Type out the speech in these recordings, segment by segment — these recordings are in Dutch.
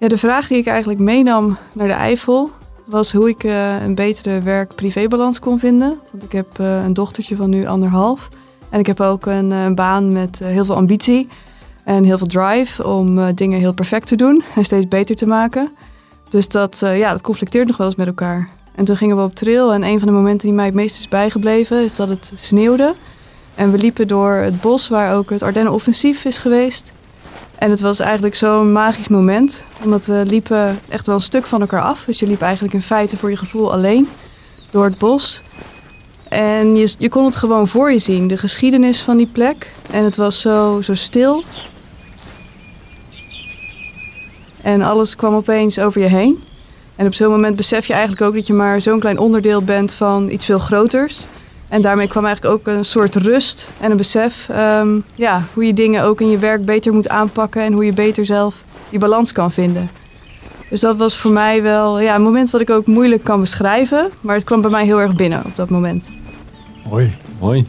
Ja, de vraag die ik eigenlijk meenam naar de Eifel was hoe ik uh, een betere werk-privébalans kon vinden. Want ik heb uh, een dochtertje van nu anderhalf. En ik heb ook een, een baan met heel veel ambitie en heel veel drive om dingen heel perfect te doen en steeds beter te maken. Dus dat, ja, dat conflicteert nog wel eens met elkaar. En toen gingen we op trail en een van de momenten die mij het meest is bijgebleven is dat het sneeuwde. En we liepen door het bos waar ook het Ardennen-offensief is geweest. En het was eigenlijk zo'n magisch moment, omdat we liepen echt wel een stuk van elkaar af. Dus je liep eigenlijk in feite voor je gevoel alleen door het bos. En je, je kon het gewoon voor je zien, de geschiedenis van die plek. En het was zo, zo stil. En alles kwam opeens over je heen. En op zo'n moment besef je eigenlijk ook dat je maar zo'n klein onderdeel bent van iets veel groters. En daarmee kwam eigenlijk ook een soort rust en een besef ehm, ja, hoe je dingen ook in je werk beter moet aanpakken en hoe je beter zelf die balans kan vinden. Dus dat was voor mij wel ja, een moment wat ik ook moeilijk kan beschrijven, maar het kwam bij mij heel erg binnen op dat moment. Mooi. Mooi.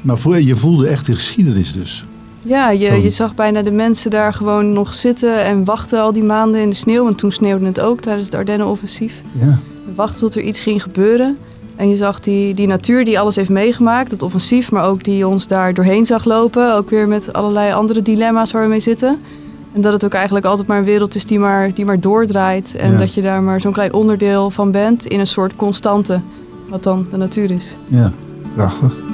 Maar voor, je voelde echt de geschiedenis dus. Ja, je, je zag bijna de mensen daar gewoon nog zitten en wachten al die maanden in de sneeuw. Want toen sneeuwde het ook tijdens het Ardennen-offensief. Ja. Wachten tot er iets ging gebeuren. En je zag die, die natuur die alles heeft meegemaakt, het offensief, maar ook die ons daar doorheen zag lopen. Ook weer met allerlei andere dilemma's waar we mee zitten. En dat het ook eigenlijk altijd maar een wereld is die maar, die maar doordraait. En dat je daar maar zo'n klein onderdeel van bent in een soort constante, wat dan de natuur is. Ja, prachtig.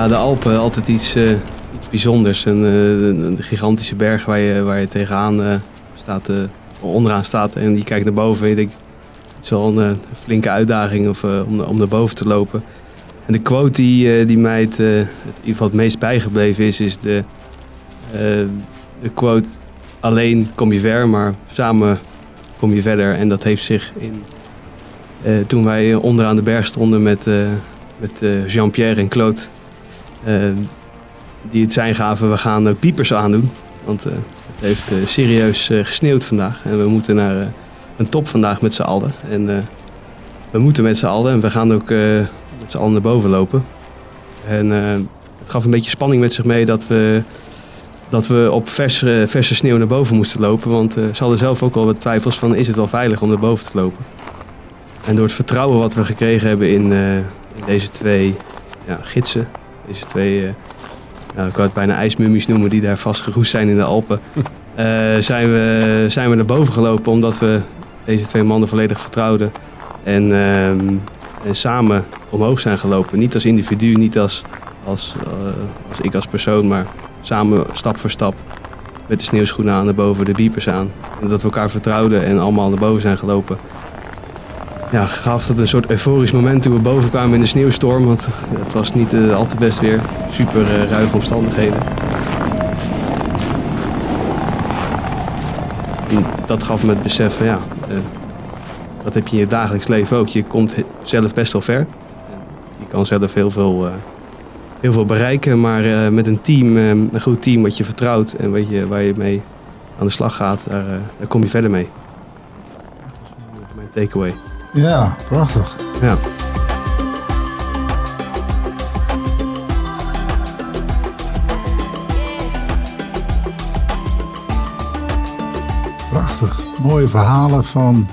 Ja, de Alpen, altijd iets, iets bijzonders. Een, uh, een, gigantische berg waar je, waar je tegenaan uh, staat, onderaan staat en die kijkt naar boven. En je het is wel een flinke uitdaging of, om, om naar boven te lopen. En de quote die, die mij het, in ieder geval het meest bijgebleven is, is de, de quote... Alleen kom je ver, maar samen kom je verder. En dat heeft zich in... toen wij onderaan de berg stonden met, met Jean-Pierre en Claude die het zijn gaven, we gaan uh, piepers aandoen. Want uh, het heeft serieus gesneeuwd vandaag. En we moeten naar een top vandaag met z'n allen. En we moeten met z'n allen. En we gaan ook met z'n allen naar boven lopen. En het gaf een beetje spanning met zich mee dat we, dat we op verse, verse sneeuw naar boven moesten lopen. Want ze hadden zelf ook al wat twijfels van is het wel veilig om naar boven te lopen. En door het vertrouwen wat we gekregen hebben in, in deze twee ja, gidsen deze twee, uh, nou, ik kan het bijna ijsmummies noemen, die daar vastgeroest zijn in de Alpen. Uh, zijn, we, zijn we naar boven gelopen omdat we deze twee mannen volledig vertrouwden. En, uh, en samen omhoog zijn gelopen. Niet als individu, niet als, als, uh, als ik als persoon, maar samen stap voor stap. Met de sneeuwschoenen aan naar boven, de beepers aan. En dat we elkaar vertrouwden en allemaal naar boven zijn gelopen ja, gaf dat een soort euforisch moment toen we boven kwamen in de sneeuwstorm. Want het was niet uh, al te best weer. Super uh, ruige omstandigheden. En dat gaf me het besef ja, uh, dat heb je in je dagelijks leven ook. Je komt zelf best wel ver. Je kan zelf heel veel, heel veel bereiken, maar met een team, een goed team wat je vertrouwt en wat je, waar je mee aan de slag gaat, daar, daar kom je verder mee. Dat is mijn takeaway. Ja, prachtig. Ja. Prachtig. Mooie verhalen van,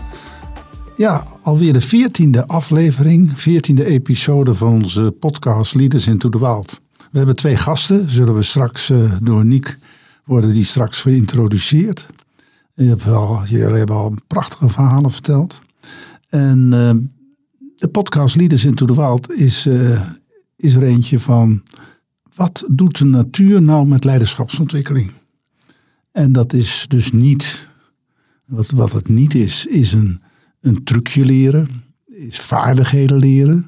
ja, alweer de veertiende aflevering, veertiende episode van onze podcast Leaders into the Wild. We hebben twee gasten, zullen we straks uh, door Niek worden die straks geïntroduceerd. Je hebt wel, jullie hebben al prachtige verhalen verteld. En uh, de podcast Leaders into the Wild is, uh, is er eentje van... wat doet de natuur nou met leiderschapsontwikkeling? En dat is dus niet... Wat, wat het niet is, is een, een trucje leren. Is vaardigheden leren.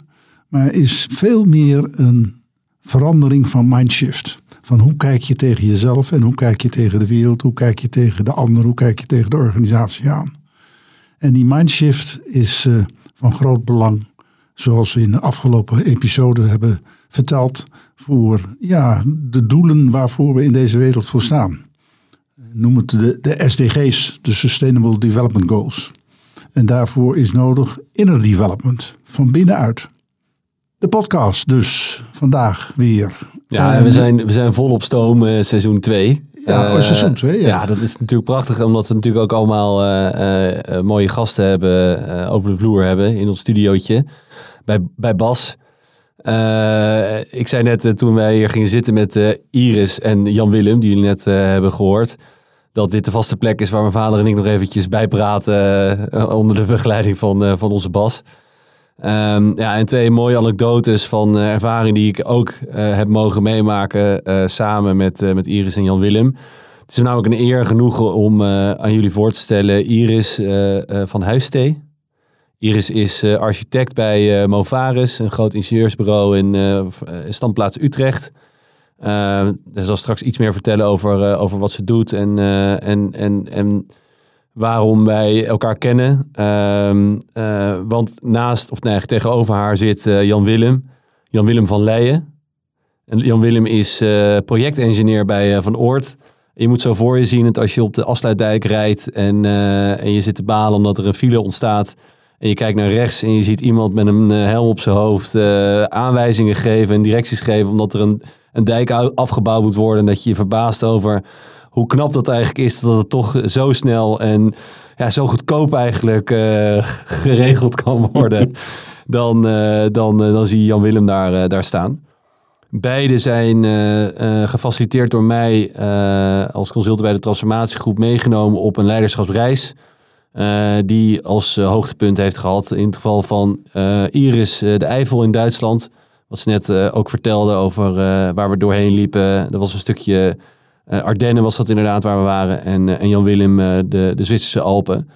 Maar is veel meer een verandering van mindshift. Van hoe kijk je tegen jezelf en hoe kijk je tegen de wereld, hoe kijk je tegen de ander, hoe kijk je tegen de organisatie aan. En die mindshift is uh, van groot belang, zoals we in de afgelopen episode hebben verteld, voor ja, de doelen waarvoor we in deze wereld voor staan. noem het de, de SDG's, de Sustainable Development Goals. En daarvoor is nodig inner development, van binnenuit. De podcast dus, vandaag weer. Ja, en we zijn, we zijn vol op stoom, uh, seizoen 2. Ja, uh, seizoen 2, ja. ja. dat is natuurlijk prachtig, omdat we natuurlijk ook allemaal uh, mooie gasten hebben, over de vloer hebben in ons studiootje. Bij, bij Bas. ik zei net toen wij hier gingen zitten met Iris en Jan Willem, die jullie net hebben gehoord dat dit de vaste plek is waar mijn vader en ik nog eventjes bijpraten uh, onder de begeleiding van, van onze Bas. Um, ja, en twee mooie anekdotes van uh, ervaring die ik ook heb mogen meemaken samen met, met Iris en Jan Willem. Het is namelijk een eer genoegen om aan jullie voor te stellen Iris van Huistee. Iris is architect bij Movaris, een groot ingenieursbureau in standplaats Utrecht. Ze zal straks iets meer vertellen over, over wat ze doet en, en, en, en waarom wij elkaar kennen. Ehm, want naast, of nee, tegenover haar zit Jan Willem. Jan Willem van Leijen. En Jan Willem is projectengineer bij Van Oort. je moet zo voor je zien dat als je op de afsluitdijk rijdt en, en je zit te balen omdat er een file ontstaat. En je kijkt naar rechts en je ziet iemand met een helm op zijn hoofd aanwijzingen geven en directies geven omdat er een een dijk afgebouwd moet worden. En dat je je verbaast over hoe knap dat eigenlijk is dat het toch zo snel en ja, zo goedkoop eigenlijk uh, geregeld kan worden. dan, uh, dan, uh, dan zie je Jan Willem daar, daar staan. Beide zijn gefaciliteerd door mij als consultant bij de transformatiegroep meegenomen op een leiderschapsreis. die als hoogtepunt heeft gehad in het geval van Iris de Eifel in Duitsland. Wat ze net ook vertelde over waar we doorheen liepen. Er was een stukje uh, Ardennen was dat inderdaad waar we waren. En, en Jan Willem de, de Zwitserse Alpen.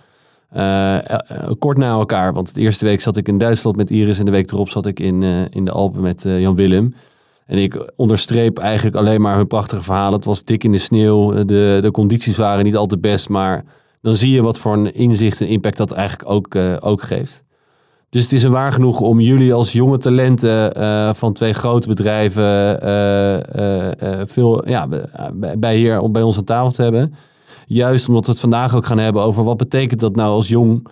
kort na elkaar, want de eerste week zat ik in Duitsland met Iris. En de week erop zat ik in, in de Alpen met Jan Willem. En ik onderstreep eigenlijk alleen maar hun prachtige verhalen. Het was dik in de sneeuw. De, de condities waren niet al te best. Maar dan zie je wat voor een inzicht en impact dat eigenlijk ook, ook geeft. Dus het is een waar genoeg om jullie als jonge talenten uh, van twee grote bedrijven uh, uh, veel ja, bij, hier bij ons aan tafel te hebben. Juist omdat we het vandaag ook gaan hebben over wat betekent dat nou als jong,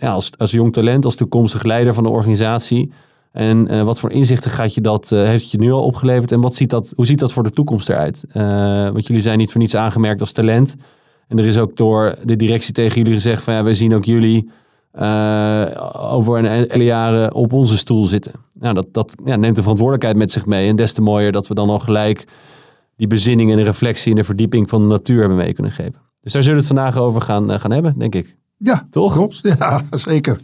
als, als jong talent, als toekomstig leider van de organisatie. En wat voor inzichten gaat je dat, heeft je nu al opgeleverd en wat ziet dat, hoe ziet dat voor de toekomst eruit? want jullie zijn niet voor niets aangemerkt als talent. En er is ook door de directie tegen jullie gezegd van ja, wij zien ook jullie uh, over een enkele jaren op onze stoel zitten. Nou, dat, dat ja, neemt de verantwoordelijkheid met zich mee. En des te mooier dat we dan al gelijk die bezinning en de reflectie en de verdieping van de natuur hebben mee kunnen geven. Dus daar zullen we het vandaag over gaan, uh, gaan hebben, denk ik. Ja, toch? Klopt. Ja, zeker.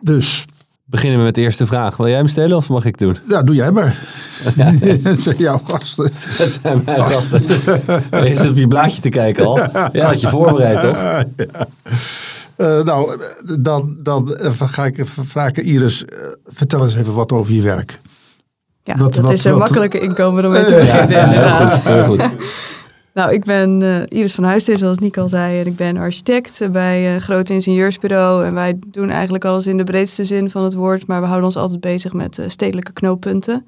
Dus. Beginnen we met de eerste vraag. Wil jij hem stellen of mag ik doen? Ja, doe jij maar. Ja, Het zijn jouw gasten. Het zijn mijn gasten. Je zit op je blaadje te kijken al. Ja, had je voorbereid, toch? Ja. Uh, nou, dan, dan ga ik even vragen, Iris, uh, vertel eens even wat over je werk. Ja, wat, dat wat, is een wat, makkelijke inkomen om mee te beginnen. Ja, heel goed, heel goed. nou, ik ben uh, Iris van Huisteen, zoals Nico al zei. En ik ben architect bij een groot ingenieursbureau. En wij doen eigenlijk alles in de breedste zin van het woord. Maar we houden ons altijd bezig met stedelijke knooppunten.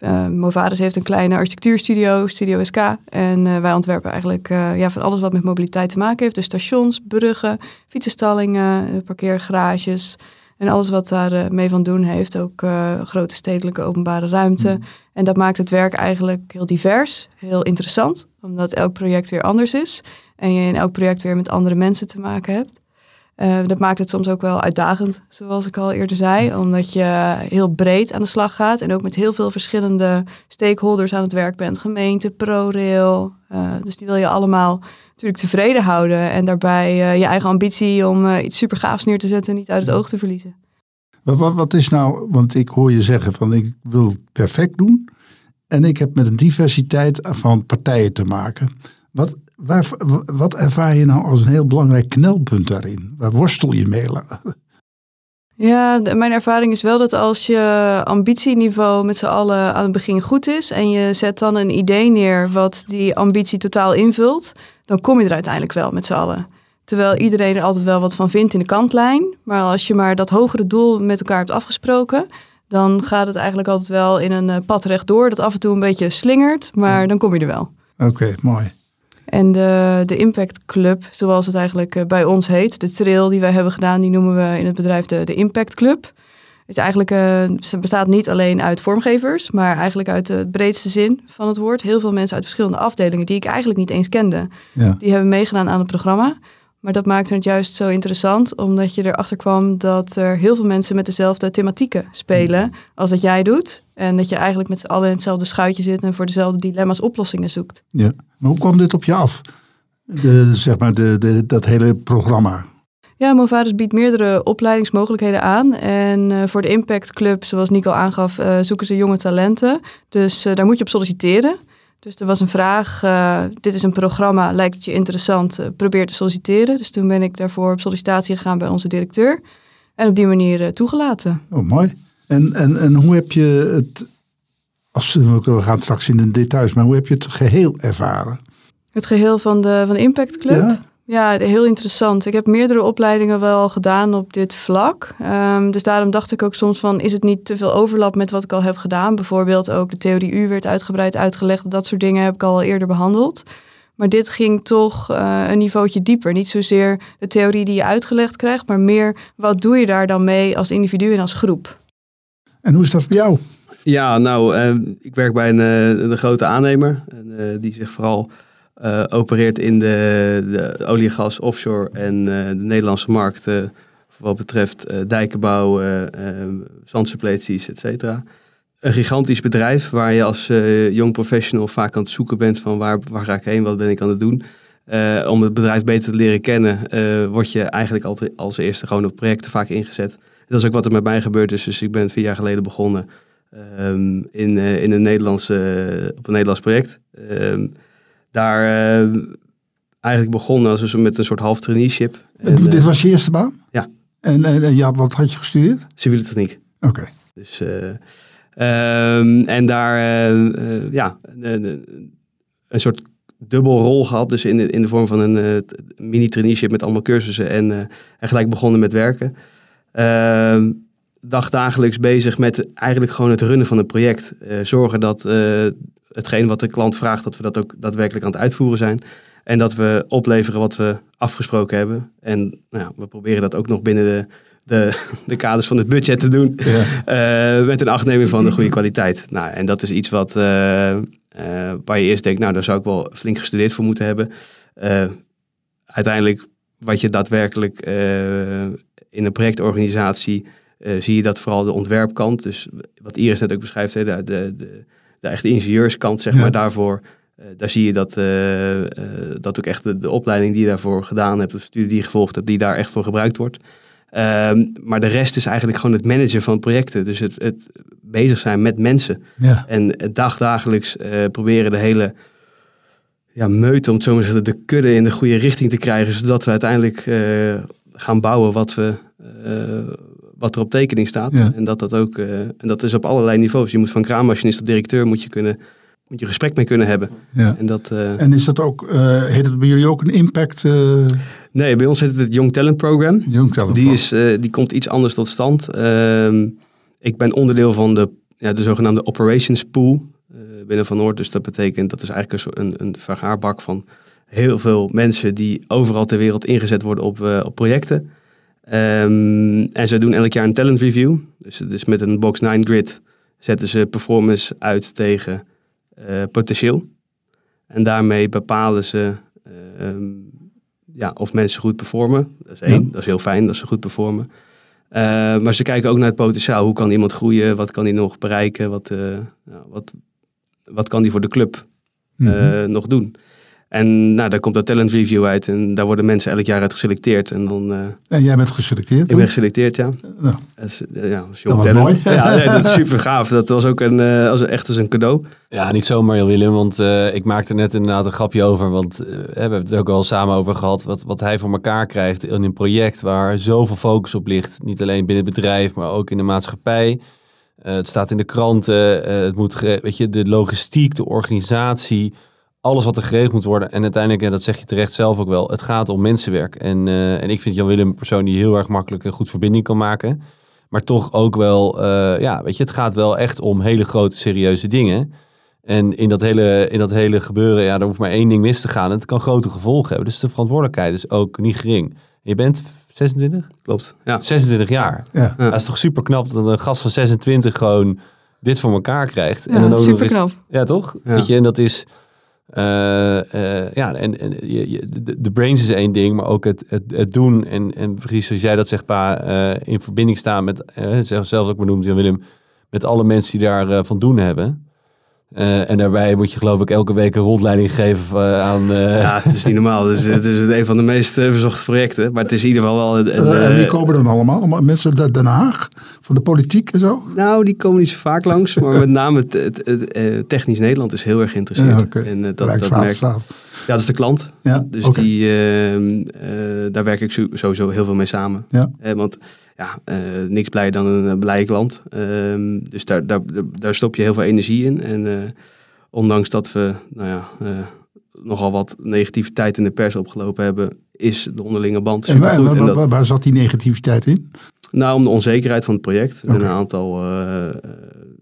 Uh, Movaris heeft een kleine architectuurstudio, Studio SK. En uh, wij ontwerpen eigenlijk uh, ja, van alles wat met mobiliteit te maken heeft. Dus stations, bruggen, fietsenstallingen, parkeergarages. En alles wat daar mee van doen heeft. Ook grote stedelijke openbare ruimte. Mm. En dat maakt het werk eigenlijk heel divers, heel interessant. Omdat elk project weer anders is. En je in elk project weer met andere mensen te maken hebt. Uh, dat maakt het soms ook wel uitdagend, zoals ik al eerder zei, omdat je heel breed aan de slag gaat en ook met heel veel verschillende stakeholders aan het werk bent. Gemeente, ProRail. Uh, dus die wil je allemaal natuurlijk tevreden houden en daarbij uh, je eigen ambitie om iets super gaafs neer te zetten niet uit het oog te verliezen. Wat, wat, wat is nou, want ik hoor je zeggen van ik wil perfect doen en ik heb met een diversiteit van partijen te maken. Wat, Waar, wat ervaar je nou als een heel belangrijk knelpunt daarin? Waar worstel je mee? Ja, mijn ervaring is wel dat als je ambitieniveau met z'n allen aan het begin goed is en je zet dan een idee neer wat die ambitie totaal invult, dan kom je er uiteindelijk wel met z'n allen. Terwijl iedereen er altijd wel wat van vindt in de kantlijn. Maar als je maar dat hogere doel met elkaar hebt afgesproken, dan gaat het eigenlijk altijd wel in een eh, pad rechtdoor dat af en toe een beetje slingert, maar dan kom je er wel. Oké, mooi. En de, de Impact Club, zoals het eigenlijk eh, bij ons heet, de trail die wij hebben gedaan, die noemen we in het bedrijf de, de Impact Club. Het is eigenlijk, uh, ze bestaat niet alleen uit vormgevers, maar eigenlijk uit de breedste zin van het woord. Heel veel mensen uit verschillende afdelingen die ik eigenlijk niet eens kende. Ja. Die hebben meegedaan aan het programma. Maar dat maakte het juist zo interessant, omdat je erachter kwam dat er heel veel mensen met dezelfde thematieken spelen als dat jij doet. En dat je eigenlijk met z'n allen in hetzelfde schuitje zit en voor dezelfde dilemma's oplossingen zoekt. ja. Maar hoe kwam dit op je af? De, zeg maar de, de, dat hele programma. Ja, Movadis biedt meerdere opleidingsmogelijkheden aan. En uh, voor de Impact Club, zoals Nico aangaf, uh, zoeken ze jonge talenten. Dus uh, daar moet je op solliciteren. Dus er was een vraag, dit is een programma, lijkt het je interessant, probeer te solliciteren. Dus toen ben ik daarvoor op sollicitatie gegaan bij onze directeur. En op die manier toegelaten. Oh, mooi. En, en, en hoe heb je het, als, we gaan straks in de details, maar hoe heb je het geheel ervaren? Het geheel van de, van de Impact Club? Ja? Ja, heel interessant. Ik heb meerdere opleidingen wel gedaan op dit vlak. Um, dus daarom dacht ik ook soms van, is het niet te veel overlap met wat ik al heb gedaan? Bijvoorbeeld ook de theorie U werd uitgebreid uitgelegd. Dat soort dingen heb ik al eerder behandeld. Maar dit ging toch uh, een niveautje dieper. Niet zozeer de theorie die je uitgelegd krijgt, maar meer wat doe je daar dan mee als individu en als groep. En hoe is dat voor jou? Ja, nou, uh, ik werk bij een, uh, een grote aannemer. En, die zich vooral uh, opereert in de, de olie, gas, offshore en uh, de Nederlandse markt. Uh, wat betreft dijkenbouw, zandsuppleties, et cetera. Een gigantisch bedrijf waar je als jong professional vaak aan het zoeken bent van waar, waar ga ik heen, wat ben ik aan het doen. om het bedrijf beter te leren kennen, word je eigenlijk altijd als eerste gewoon op projecten vaak ingezet. Dat is ook wat er met mij gebeurd is. Dus ik ben vier jaar geleden begonnen um, in, in een Nederlandse, op een Nederlands project. Um, daar uh, eigenlijk begonnen als dus met een soort half traineeship. En, Dit was je eerste baan? Ja. En, en, en ja, wat had je gestudeerd? Civiele techniek. Oké. Okay. Dus, um, en daar, ja, een, soort dubbel rol gehad. Dus in de, in de vorm van een mini-traineeship met allemaal cursussen en, en gelijk begonnen met werken. Uh, dagdagelijks bezig met eigenlijk gewoon het runnen van het project. Zorgen dat hetgeen wat de klant vraagt, dat we dat ook daadwerkelijk aan het uitvoeren zijn. En dat we opleveren wat we afgesproken hebben. En nou ja, we proberen dat ook nog binnen de, de, de kaders van het budget te doen. Ja. Uh, met een achtneming van de goede kwaliteit. Nou, en dat is iets wat, waar je eerst denkt, nou daar zou ik wel flink gestudeerd voor moeten hebben. uiteindelijk wat je daadwerkelijk in een projectorganisatie uh, zie je dat vooral de ontwerpkant, dus wat Iris net ook beschrijft, hè, de, de, de, de echte ingenieurskant, zeg ja. maar, daarvoor, uh, daar zie je dat, uh, dat ook echt de, de, opleiding die je daarvoor gedaan hebt, de studie die je gevolgd hebt, die daar echt voor gebruikt wordt. Um, maar de rest is eigenlijk gewoon het managen van projecten. Dus het, het bezig zijn met mensen. Ja. En het dagdagelijks proberen de hele ja, meute, om het zo maar te zeggen, de kudde in de goede richting te krijgen. Zodat we uiteindelijk gaan bouwen wat we wat er op tekening staat. Ja. En dat dat ook, uh, en dat is op allerlei niveaus. Je moet van kraammachinist tot directeur moet je kunnen, moet je gesprek mee kunnen hebben. Ja. En, dat, uh, en is dat ook, uh, heet het bij jullie ook een impact? Nee, bij ons heet het het Young Talent Program. Young Talent die, is, die komt iets anders tot stand. Ehm, ik ben onderdeel van de, ja, de zogenaamde Operations Pool binnen Van Noord. Dus dat betekent, dat is eigenlijk een, een, een vergaarbak van heel veel mensen die overal ter wereld ingezet worden op, op projecten. Um, en ze doen elk jaar een talent review. Dus, dus met een box 9 grid zetten ze performance uit tegen uh, potentieel. En daarmee bepalen ze uh, ja, of mensen goed performen. Dat is één, ja. dat is heel fijn dat ze goed performen. Uh, maar ze kijken ook naar het potentiaal. Hoe kan iemand groeien? Wat kan hij nog bereiken? Wat, nou, wat, wat kan hij voor de club mm -hmm. nog doen? En nou, daar komt dat talent review uit en daar worden mensen elk jaar uit geselecteerd. En, dan, uh, en jij bent geselecteerd? Ik ben geselecteerd, ja. Nou, dat is, uh, ja, dat was mooi. Ja, nee, dat is super gaaf. Dat was ook een, uh, als, echt als een cadeau. Ja, niet zomaar Willem, want ik maakte net inderdaad een grapje over. Want we hebben het ook al samen over gehad. Wat, wat hij voor elkaar krijgt in een project waar zoveel focus op ligt. Niet alleen binnen het bedrijf, maar ook in de maatschappij. het staat in de kranten. het moet, weet je, de logistiek, de organisatie alles wat er geregeld moet worden. En uiteindelijk, en dat zeg je terecht zelf ook wel, het gaat om mensenwerk. En, uh, en ik vind Jan Willem een persoon die heel erg makkelijk een goed verbinding kan maken. Maar toch ook wel, uh, ja, weet je, het gaat wel echt om hele grote, serieuze dingen. En in dat, hele, in dat hele gebeuren, ja, er hoeft maar één ding mis te gaan. En het kan grote gevolgen hebben. Dus de verantwoordelijkheid is ook niet gering. Je bent 26? Klopt. Ja. 26 jaar. Ja. Ja. Dat is toch super knap dat een gast van 26 gewoon dit voor elkaar krijgt. Ja, dan ook nog super eens- knap. Ja, toch? Ja. Weet je, en dat is... eh, eh, ja, en, en je, de, brains is één ding, maar ook het, het, doen. En, en precies zoals jij dat zegt, pa, eh, in verbinding staan met, eh, zelf zelf ook benoemd, Willem, met alle mensen die daar van doen hebben. Eh, en daarbij moet je geloof ik elke week een rondleiding geven eh, aan... eh, ja, het is niet normaal. Dus het is een van de meest verzochte projecten. Maar het is in ieder geval wel... een- een, Eh, en wie komen dan allemaal? Mensen uit Den Haag? Van de politiek en zo? Nou, die komen niet zo vaak langs. Maar met name het, het, het, eh, technisch Nederland is heel erg geïnteresseerd. Ja. En dat, dat merk Rijkswaterstaat. Ja, dat is de klant. Ja, Dus die, ehm, eh, daar werk ik sowieso heel veel mee samen. Ja. Eh, want ja, eh, niks blijer dan een eh, blije klant. Ehm, dus daar, daar, daar stop je heel veel energie in. En eh, ondanks dat we nou ja, eh, nogal wat negativiteit in de pers opgelopen hebben, is de onderlinge band En waar, supergoed. waar, En dat- waar- waar zat die negativiteit in? nou, om de onzekerheid van het project. Een aantal,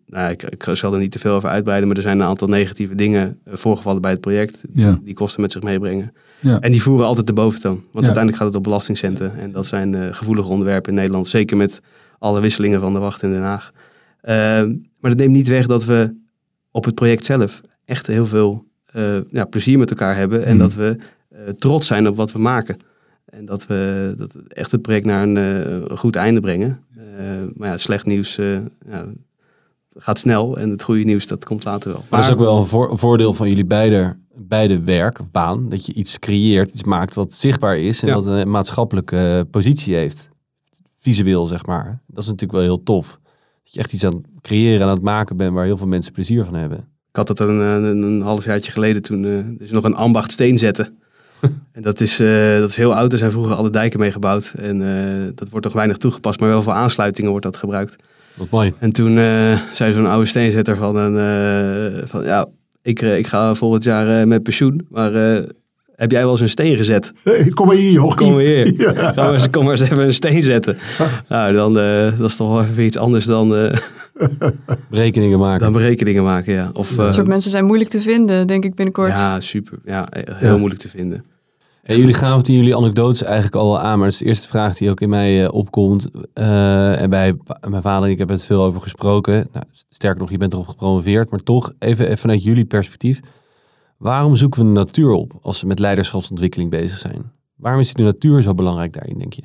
nou, ik, ik zal er niet te veel over uitbreiden, maar er zijn een aantal negatieve dingen voorgevallen bij het project. Ja. Die kosten met zich meebrengen. Ja. En die voeren altijd de boventoon. Want Ja. uiteindelijk gaat het om belastingcenten. En dat zijn eh, gevoelige onderwerpen in Nederland. Zeker met alle wisselingen van de wacht in Den Haag. Ehm, maar dat neemt niet weg dat we op het project zelf echt heel veel eh, ja, plezier met elkaar hebben. En Mhm. dat we eh, trots zijn op wat we maken. En dat we dat echt het project naar een goed einde brengen. Maar ja, slecht nieuws ja, gaat snel. En het goede nieuws dat komt later wel. Maar dat is ook wel een, voor- een voordeel van jullie beide, beide werk of baan. Dat je iets creëert, iets maakt wat zichtbaar is en Ja. wat een maatschappelijke positie heeft. Visueel, zeg maar. Dat is natuurlijk wel heel tof. Dat je echt iets aan het creëren en aan het maken bent waar heel veel mensen plezier van hebben. Ik had dat een, een, een halfjaartje geleden toen. eh, is nog een ambacht steen zetten. en dat is, eh, dat is heel oud. Er zijn vroeger alle dijken mee gebouwd. En eh, dat wordt nog weinig toegepast. Maar wel voor aansluitingen wordt dat gebruikt. Wat mooi. En toen eh, zei zo'n oude steenzetter van, een, eh, van ja, ik, eh, ik ga volgend jaar eh, met pensioen. Maar eh, heb jij wel eens een steen gezet? Hey, kom maar hier, joh. Kom maar hier. Ja. Ga maar eens, kom maar eens even een steen zetten. Nou, dan, eh, dat is toch wel even iets anders dan, eh, Berekeningen maken. dan berekeningen maken. Ja. Of, Dat soort mensen zijn moeilijk te vinden, denk ik binnenkort. Ja, super. Ja, heel Ja. moeilijk te vinden. Jullie gaven in jullie anekdotes eigenlijk al aan, maar het is de eerste vraag die ook in mij eh, opkomt. Eh, en bij mijn vader en ik hebben het veel over gesproken. Nou, sterker nog, je bent erop gepromoveerd, maar toch even, even vanuit jullie perspectief. Waarom zoeken we de natuur op als we met leiderschapsontwikkeling bezig zijn? Waarom is die natuur zo belangrijk daarin, denk je?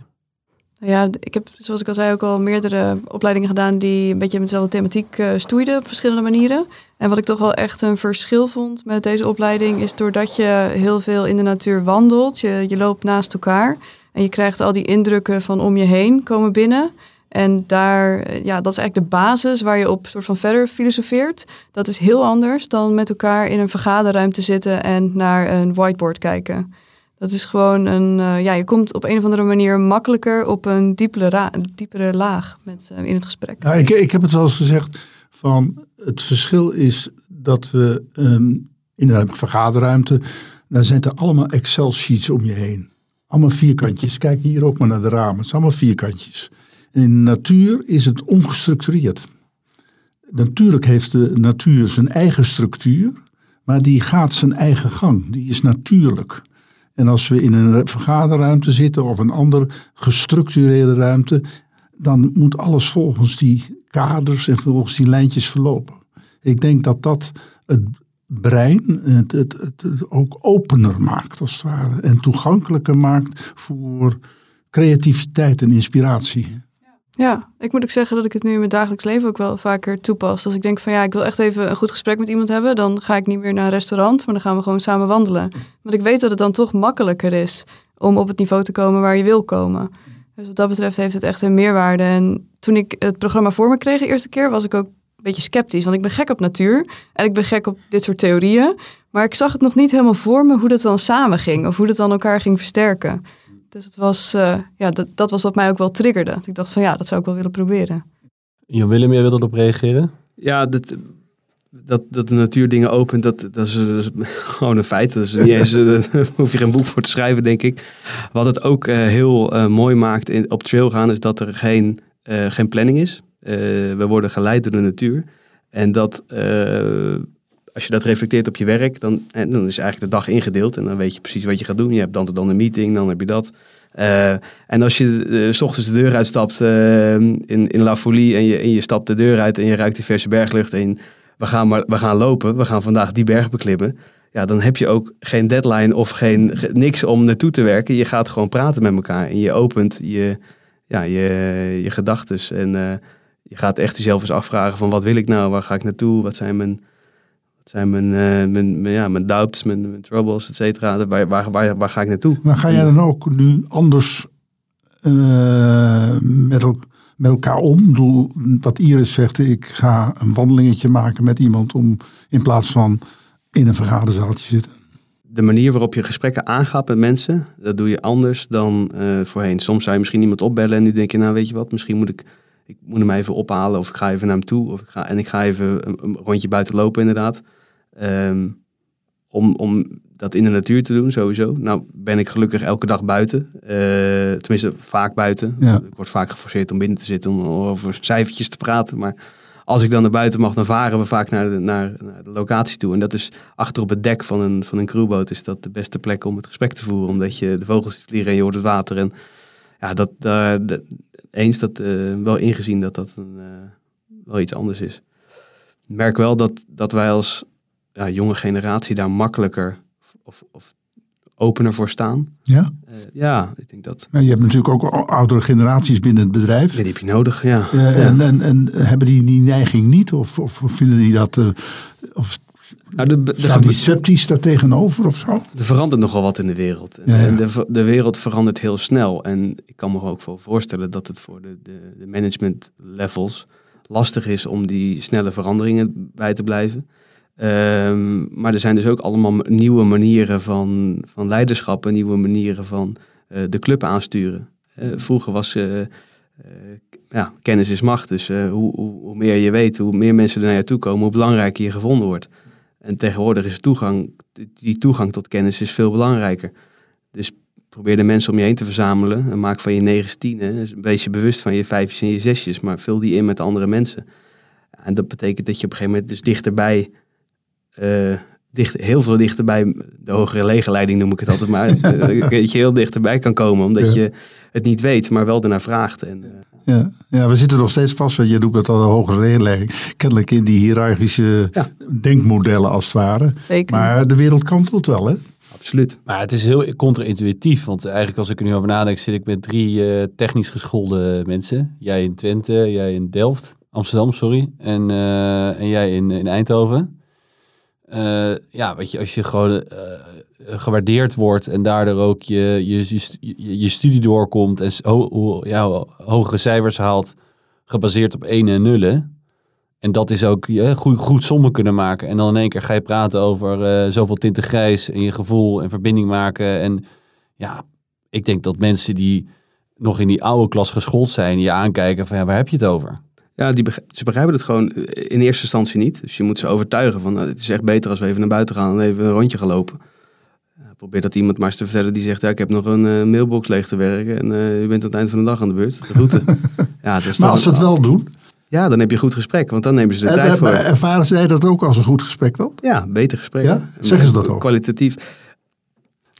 Ja, ik heb, zoals ik al zei, ook al meerdere opleidingen gedaan die een beetje met dezelfde thematiek eh, stoeiden op verschillende manieren. En wat ik toch wel echt een verschil vond met deze opleiding is doordat je heel veel in de natuur wandelt, je, je loopt naast elkaar en je krijgt al die indrukken van om je heen komen binnen. En daar, eh, ja, dat is eigenlijk de basis waar je op soort van verder filosofeert. Dat is heel anders dan met elkaar in een vergaderruimte zitten en naar een whiteboard kijken. Dat is gewoon een, eh, ja, je komt op een of andere manier makkelijker op een diepere, diepere laag met, eh, in het gesprek. Ik, ik heb het wel eens gezegd van het verschil is dat we ehm, in de vergaderruimte, daar zijn er allemaal Excel sheets om je heen. Allemaal vierkantjes. Kijk hier ook maar naar de ramen. Het zijn allemaal vierkantjes. In de natuur is het ongestructureerd. Natuurlijk heeft de natuur zijn eigen structuur, maar die gaat zijn eigen gang. Die is natuurlijk. En als we in een vergaderruimte zitten of een andere gestructureerde ruimte, dan moet alles volgens die kaders en volgens die lijntjes verlopen. Ik denk dat dat het brein het, het, het, het ook opener maakt, als het ware. En toegankelijker maakt voor creativiteit en inspiratie. Ja, ik moet ook zeggen dat ik het nu in mijn dagelijks leven ook wel vaker toepas. Als ik denk van ja, ik wil echt even een goed gesprek met iemand hebben, dan ga ik niet meer naar een restaurant, maar dan gaan we gewoon samen wandelen. Want ik weet dat het dan toch makkelijker is om op het niveau te komen waar je wil komen. Dus wat dat betreft heeft het echt een meerwaarde. En toen ik het programma voor me kreeg de eerste keer, was ik ook een beetje sceptisch. Want ik ben gek op natuur en ik ben gek op dit soort theorieën. Maar ik zag het nog niet helemaal voor me hoe dat dan samen ging of hoe dat dan elkaar ging versterken. Dus het was, eh, ja, dat, dat was wat mij ook wel triggerde. Ik dacht van ja, dat zou ik wel willen proberen. Jan Willem, jij wilde erop reageren? Ja, dat, dat, dat de natuur dingen opent, dat, dat, is, dat is gewoon een feit. Dat is niet eens, eh, daar hoef je geen boek voor te schrijven, denk ik. Wat het ook eh, heel eh, mooi maakt in, op trail gaan, is dat er geen, eh, geen planning is. Eh, we worden geleid door de natuur. En dat eh, als je dat reflecteert op je werk, dan, en dan is eigenlijk de dag ingedeeld. En dan weet je precies wat je gaat doen. Je hebt dan, dan een meeting, dan heb je dat. Uh, en als je uh, s ochtends de deur uitstapt in, in La Folie en je, en je stapt de deur uit en je ruikt die verse berglucht en we gaan, maar, we gaan lopen, we gaan vandaag die berg beklimmen. Ja, dan heb je ook geen deadline of geen, niks om naartoe te werken. Je gaat gewoon praten met elkaar en je opent je, ja, je, je gedachtes en je gaat echt jezelf eens afvragen van wat wil ik nou, waar ga ik naartoe, wat zijn mijn zijn mijn, uh, mijn, mijn, ja, mijn doubts, mijn, mijn troubles, et cetera. Waar, waar, waar, waar, ga ik naartoe? Maar ga jij dan ook nu anders uh, met, el met, elkaar om? Ik bedoel, wat Iris zegt, ik ga een wandelingetje maken met iemand om in plaats van in een vergaderzaaltje zitten. De manier waarop je gesprekken aangaat met mensen, dat doe je anders dan uh, voorheen. Soms zou je misschien iemand opbellen en nu denk je, nou weet je wat, misschien moet ik ik moet hem even ophalen of ik ga even naar hem toe. Of ik ga, en ik ga even een, een rondje buiten lopen inderdaad. Um, om, om dat in de natuur te doen, sowieso. Nou ben ik gelukkig elke dag buiten. Uh, tenminste, vaak buiten. Ja. Ik word vaak geforceerd om binnen te zitten om over cijfertjes te praten. Maar als ik dan naar buiten mag, dan varen we vaak naar de, naar, naar de locatie toe. En dat is achter op het dek van een, van een crewboot is dat de beste plek om het gesprek te voeren. Omdat je de vogels vliegen en je hoort het water. En ja, dat, uh, eens dat uh, wel ingezien dat dat een, wel iets anders is. Ik merk wel dat, dat wij als ja, jonge generatie daar makkelijker of, of opener voor staan. Ja? Uh, ja, ik denk dat. Je hebt natuurlijk ook oudere generaties binnen het bedrijf. Ja, die heb je nodig, ja. Uh, ja. En, en, en, hebben die die neiging niet? Of, of vinden die dat... Uh, of nou, de, de, staan die sceptisch daar tegenover of zo? Er verandert nogal wat in de wereld. Ja, de, de wereld verandert heel snel. En ik kan me ook wel voorstellen dat het voor de, de management levels lastig is om die snelle veranderingen bij te blijven. Um, maar er zijn dus ook allemaal nieuwe manieren van, van leiderschap en nieuwe manieren van uh, de club aansturen. Uh, vroeger was uh, ja, kennis is macht. Dus hoe, hoe, meer je weet, hoe meer mensen er naar je toe komen, hoe belangrijker je gevonden wordt. En tegenwoordig is toegang, die toegang tot kennis is veel belangrijker. Dus probeer de mensen om je heen te verzamelen en maak van je negen tienen. Wees je bewust van je vijfjes en je zesjes, maar vul die in met andere mensen. En dat betekent dat je op een gegeven moment dus dichterbij dicht, heel veel dichterbij, de hogere legerleiding noem ik het altijd maar, dat je heel dichterbij kan komen, omdat ja. je het niet weet, maar wel ernaar vraagt. En, uh, ja, ja, we zitten nog steeds vast, je noemt dat al de hogere legerleiding, kennelijk in die hiërarchische ja. denkmodellen als het ware. Zeker. Maar de wereld kantelt wel, hè? Absoluut. Maar het is heel contra-intuïtief, want eigenlijk als ik er nu over nadenk, zit ik met drie uh, technisch geschoolde mensen. Jij in Twente, jij in Delft, Amsterdam, sorry, en, en jij in, in Eindhoven. Uh, ja, weet je, als je gewoon uh, gewaardeerd wordt en daardoor ook je, je, je, studie doorkomt en ho, ja, hogere cijfers haalt, gebaseerd op ene en nullen. En dat is ook je goed, goed sommen kunnen maken. En dan in één keer ga je praten over uh, zoveel tinten grijs en je gevoel en verbinding maken. En ja, ik denk dat mensen die nog in die oude klas geschoold zijn, je aankijken van ja, waar heb je het over? Ja, die ze begrijpen het gewoon in eerste instantie niet. Dus je moet ze overtuigen van nou, het is echt beter als we even naar buiten gaan en even een rondje gaan lopen. probeer dat iemand maar eens te vertellen die zegt, ja, ik heb nog een uh, mailbox leeg te werken en uh, u bent aan het eind van de dag aan de beurt. De route. ja, dus maar als ze het wel doen? Ja, dan heb je een goed gesprek, want dan nemen ze de en, tijd voor. Ervaren zij dat ook als een goed gesprek dan? Ja, beter gesprek. Ja? Zeggen ze dat ook? Kwalitatief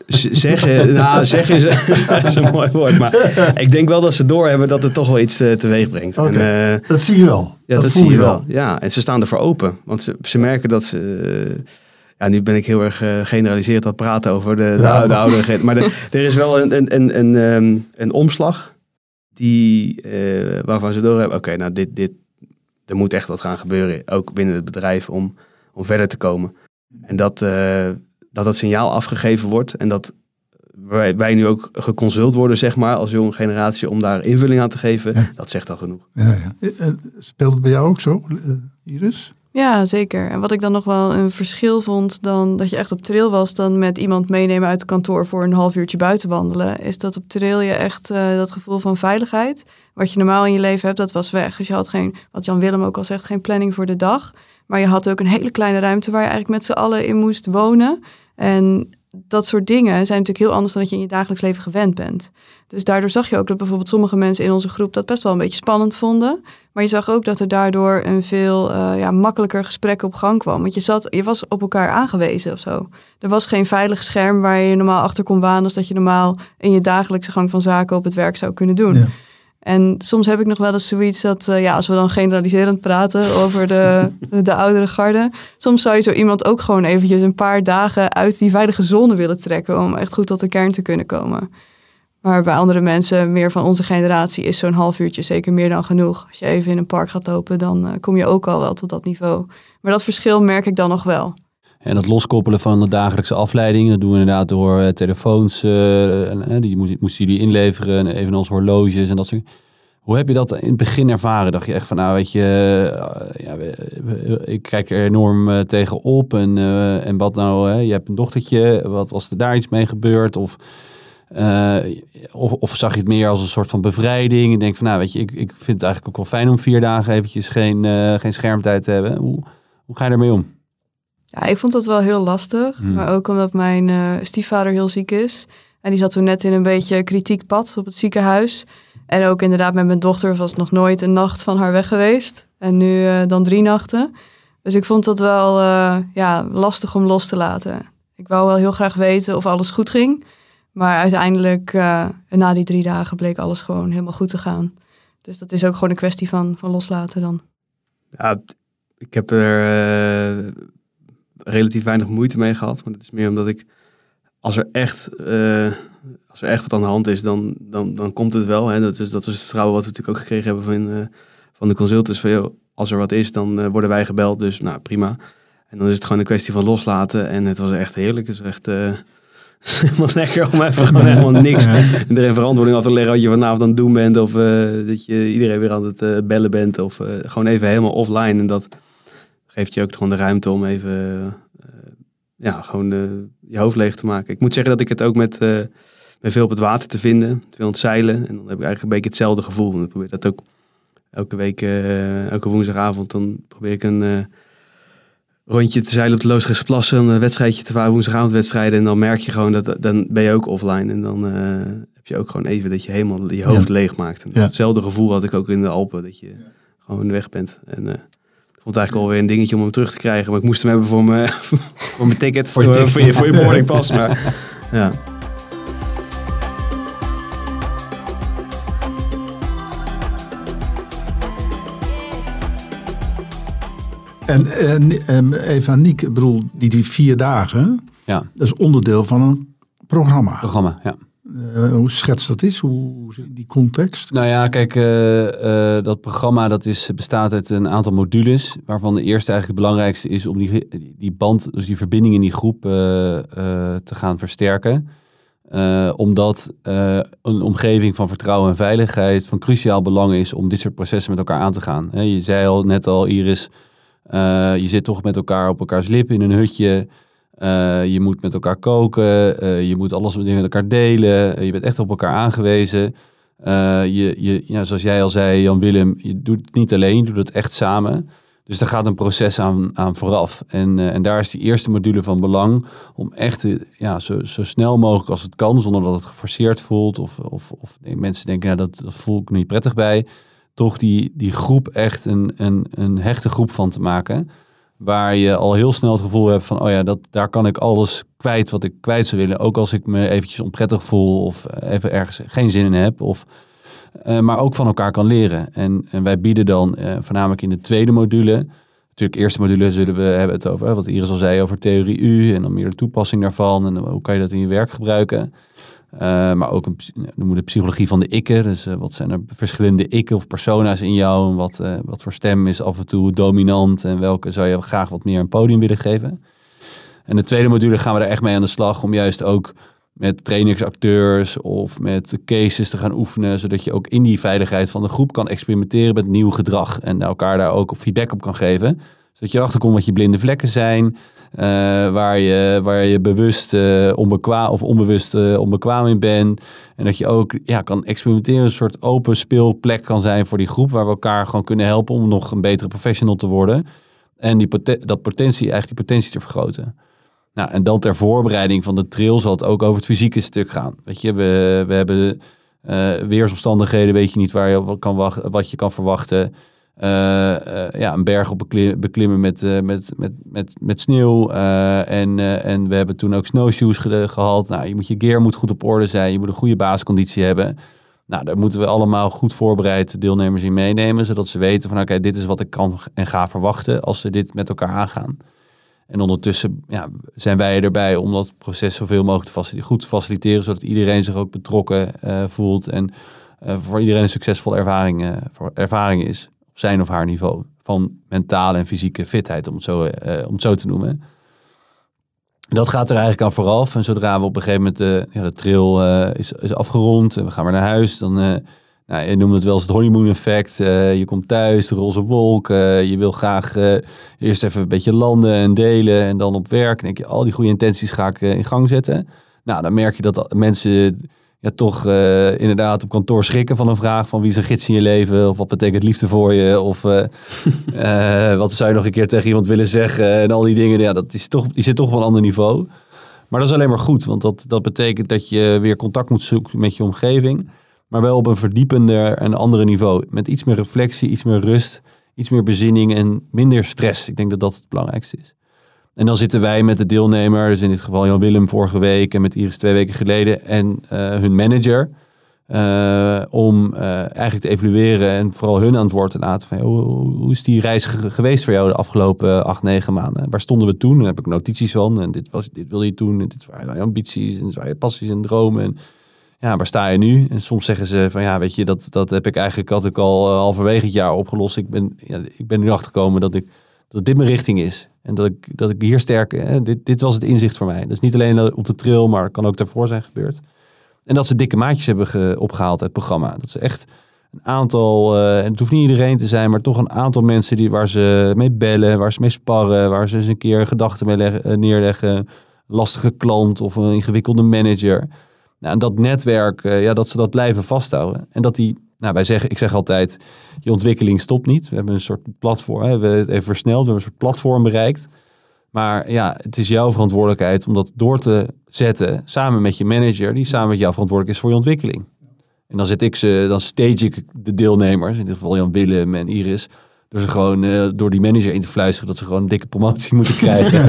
zeggen, nou, zeggen is, is, een mooi woord. Maar ik denk wel dat ze doorhebben dat het toch wel iets uh, teweeg brengt. Okay. En, uh, dat zie je wel. Ja, dat, dat zie je wel. wel. Ja, en ze staan ervoor open. Want ze, ze merken dat ze... Uh, ja, nu ben ik heel erg generaliseerd aan het praten over de, de, ja, de. Maar de, er is wel een, een, een, een, um, een omslag die, waarvan ze doorhebben... Oké, okay, nou dit, dit, er moet echt wat gaan gebeuren. Ook binnen het bedrijf om, om verder te komen. En dat dat dat signaal afgegeven wordt en dat wij, wij nu ook geconsult worden, zeg maar, als jonge generatie, om daar invulling aan te geven, ja. dat zegt al genoeg. Ja, ja. Eh, speelt het bij jou ook zo, eh, Iris? Ja, zeker. En wat ik dan nog wel een verschil vond dan dat je echt op trail was dan met iemand meenemen uit het kantoor voor een half uurtje buiten wandelen, is dat op trail je echt uh, dat gevoel van veiligheid, wat je normaal in je leven hebt, dat was weg. Dus je had geen, wat Jan Willem ook al zegt, geen planning voor de dag. Maar je had ook een hele kleine ruimte waar je eigenlijk met z'n allen in moest wonen. En dat soort dingen zijn natuurlijk heel anders dan dat je in je dagelijks leven gewend bent. Dus daardoor zag je ook dat bijvoorbeeld sommige mensen in onze groep dat best wel een beetje spannend vonden. Maar je zag ook dat er daardoor een veel uh, ja, makkelijker gesprek op gang kwam. Want je, zat, je was op elkaar aangewezen of zo. Er was geen veilig scherm waar je normaal achter kon waan. als dat je normaal in je dagelijkse gang van zaken op het werk zou kunnen doen. En soms heb ik nog wel eens zoiets dat, uh, ja, als we dan generaliserend praten over de, de, oudere garde. Soms zou je zo iemand ook gewoon eventjes een paar dagen uit die veilige zone willen trekken. om echt goed tot de kern te kunnen komen. Maar bij andere mensen, meer van onze generatie, is zo'n half uurtje zeker meer dan genoeg. Als je even in een park gaat lopen, dan uh, kom je ook al wel tot dat niveau. Maar dat verschil merk ik dan nog wel. En dat loskoppelen van de dagelijkse afleiding, dat doen we inderdaad door uh, telefoons, uh, die moesten jullie inleveren, evenals horloges en dat soort Hoe heb je dat in het begin ervaren? Dacht je echt van, nou weet je, ja, ik kijk er enorm tegenop en, en wat nou, je hebt een dochtertje, wat was er daar iets mee gebeurd? Of of, of, zag je het meer als een soort van bevrijding? En denk van, nou weet je, ik, ik vind het eigenlijk ook wel fijn om vier dagen eventjes geen, geen schermtijd te hebben. Hoe, hoe ga je ermee om? Ja, ik vond dat wel heel lastig. Hmm. Maar ook omdat mijn uh, stiefvader heel ziek is. En die zat toen net in een beetje kritiek pad op het ziekenhuis. En ook inderdaad met mijn dochter was nog nooit een nacht van haar weg geweest. En nu dan drie nachten. Dus ik vond dat wel ja, lastig om los te laten. Ik wou wel heel graag weten of alles goed ging. Maar uiteindelijk, uh, na die drie dagen, bleek alles gewoon helemaal goed te gaan. Dus dat is ook gewoon een kwestie van, van loslaten dan. Ja, ik heb er relatief weinig moeite mee gehad. Maar het is meer omdat ik, als er echt, uh, als er echt wat aan de hand is, dan, dan, dan komt het wel. Hè. Dat, is, dat is het vertrouwen wat we natuurlijk ook gekregen hebben van, van de consultants. Van, joh, als er wat is, dan worden wij gebeld. Dus nou, prima. En dan is het gewoon een kwestie van loslaten. En het was echt heerlijk. Het is echt is helemaal lekker om even gewoon helemaal niks iedereen verantwoording af te leggen wat je vanavond aan het doen bent. Of uh, dat je iedereen weer aan het uh, bellen bent. Of uh, gewoon even helemaal offline. En dat geeft je ook gewoon de ruimte om even ja, gewoon je hoofd leeg te maken. Ik moet zeggen dat ik het ook met, met veel op het water te vinden. Veel aan het zeilen. En dan heb ik eigenlijk een beetje hetzelfde gevoel. En ik probeer dat ook elke week, elke woensdagavond. Dan probeer ik een rondje te zeilen op de Loosdrechtse plassen, een wedstrijdje te varen, woensdagavondwedstrijden. En dan merk je gewoon dat dan ben je ook offline. En dan uh, heb je ook gewoon even dat je helemaal je hoofd leeg maakt. En Hetzelfde gevoel had ik ook in de Alpen, dat je gewoon weg bent. En vond het eigenlijk alweer een dingetje om hem terug te krijgen. Maar ik moest hem hebben voor mijn, voor mijn ticket, voor, je, voor, je, voor je boardingpas. maar ja. En, en, even aan Niek, ik bedoel, die, die vier dagen, ja. dat is onderdeel van een programma. Programma, ja. Uh, hoe schetst dat is? Hoe die context? Nou ja, kijk, uh, uh, dat programma dat is, bestaat uit een aantal modules, waarvan de eerste eigenlijk het belangrijkste is om die, die band, dus die verbinding in die groep te gaan versterken. omdat een omgeving van vertrouwen en veiligheid van cruciaal belang is om dit soort processen met elkaar aan te gaan. je zei al net al, Iris, je zit toch met elkaar op elkaars lip in een hutje. Uh, je moet met elkaar koken. Uh, je moet alles met elkaar delen. je bent echt op elkaar aangewezen. je, je, ja, zoals jij al zei, Jan Willem, je doet het niet alleen, je doet het echt samen. Dus daar gaat een proces aan, aan vooraf. En, en daar is die eerste module van belang om echt ja, zo, zo snel mogelijk als het kan, zonder dat het geforceerd voelt. Of, of, of mensen denken, nou, dat, dat voel ik niet prettig bij toch die, die groep echt een, een, een hechte groep van te maken. Waar je al heel snel het gevoel hebt van, oh ja, dat, daar kan ik alles kwijt wat ik kwijt zou willen. Ook als ik me eventjes onprettig voel of even ergens geen zin in heb. Of, uh, maar ook van elkaar kan leren. En, en wij bieden dan uh, voornamelijk in de tweede module. Natuurlijk, eerste module zullen we hebben het over, wat Iris al zei, over theorie U en dan meer de toepassing daarvan. En hoe kan je dat in je werk gebruiken. Uh, maar ook een, de psychologie van de ikken. Dus uh, wat zijn er verschillende ikken of persona's in jou? En wat, uh, wat voor stem is af en toe dominant? En welke zou je graag wat meer een podium willen geven? En de tweede module gaan we er echt mee aan de slag om juist ook met trainingsacteurs of met cases te gaan oefenen, zodat je ook in die veiligheid van de groep kan experimenteren met nieuw gedrag en elkaar daar ook feedback op kan geven. Zodat je erachter komt wat je blinde vlekken zijn, uh, waar, je, waar je bewust uh, of onbewust uh, onbekwaam in bent. En dat je ook ja, kan experimenteren, een soort open speelplek kan zijn voor die groep, waar we elkaar gewoon kunnen helpen om nog een betere professional te worden. En die dat potentie, eigenlijk die potentie te vergroten. Nou, en dan ter voorbereiding van de trail zal het ook over het fysieke stuk gaan. Weet je, we, we hebben weersomstandigheden, weet je niet waar je kan wat je kan verwachten. Uh, uh, ja, een berg op beklimmen met, met, met, met, met sneeuw. en, en we hebben toen ook snowshoes ge. Nou, je, moet je gear moet goed op orde zijn. Je moet een goede basisconditie hebben. Nou, daar moeten we allemaal goed voorbereid deelnemers in meenemen. Zodat ze weten van oké, dit is wat ik kan en ga verwachten als we dit met elkaar aangaan. En ondertussen ja, zijn wij erbij om dat proces zoveel mogelijk te goed te faciliteren, zodat iedereen zich ook betrokken voelt en voor iedereen een succesvolle ervaring, ervaring is zijn of haar niveau van mentale en fysieke fitheid, om het zo, om het zo te noemen. Dat gaat er eigenlijk aan vooraf. En zodra we op een gegeven moment de, ja, de trail is, is afgerond en we gaan weer naar huis, dan nou, je noemt het wel eens het honeymoon effect. Uh, je komt thuis, de roze wolk. Uh, je wil graag uh, eerst even een beetje landen en delen. En dan op werk. denk je, al die goede intenties ga ik in gang zetten. Nou, dan merk je dat mensen ja, toch inderdaad op kantoor schrikken van een vraag van wie is een gids in je leven? Of wat betekent liefde voor je? Of wat zou je nog een keer tegen iemand willen zeggen? En al die dingen, ja, dat is toch, die zit toch op een ander niveau. Maar dat is alleen maar goed, want dat, dat betekent dat je weer contact moet zoeken met je omgeving maar wel op een verdiepender en andere niveau. Met iets meer reflectie, iets meer rust, iets meer bezinning en minder stress. Ik denk dat dat het belangrijkste is. En dan zitten wij met de deelnemer, dus in dit geval Jan Willem vorige week en met Iris twee weken geleden, en uh, hun manager. Uh, om uh, eigenlijk te evalueren en vooral hun antwoord te laten van hoe, is die reis geweest voor jou de afgelopen acht, negen maanden? Waar stonden we toen? Daar heb ik notities van en dit, was, dit wil je doen en dit waren je ambities en dit waren passies en dromen. En ja, waar sta je nu? En soms zeggen ze van ja, weet je, dat, dat heb ik eigenlijk had ik al uh, halverwege het jaar opgelost. Ik ben, ja, ik ben nu achtergekomen dat, ik, dat dit mijn richting is. En dat ik, dat ik hier sterk, hè, dit, dit was het inzicht voor mij. Is niet alleen op de trail, maar kan ook daarvoor zijn gebeurd. En dat ze dikke maatjes hebben ge, opgehaald uit het programma. Dat ze echt een aantal, uh, en het hoeft niet iedereen te zijn, maar toch een aantal mensen die, waar ze mee bellen, waar ze mee sparren, waar ze eens een keer gedachten mee leggen, neerleggen. Lastige klant of een ingewikkelde manager nou, en dat netwerk, ja, dat ze dat blijven vasthouden. En dat die, nou, wij zeggen, ik zeg altijd, je ontwikkeling stopt niet. We hebben een soort platform, hè, we hebben het even versneld, we hebben een soort platform bereikt. Maar ja, het is jouw verantwoordelijkheid om dat door te zetten samen met je manager, die samen met jou verantwoordelijk is voor je ontwikkeling. En dan zet ik ze, dan stage ik de deelnemers, in dit geval Jan Willem en Iris, door ze gewoon uh, door die manager in te fluisteren dat ze gewoon een dikke promotie moeten krijgen.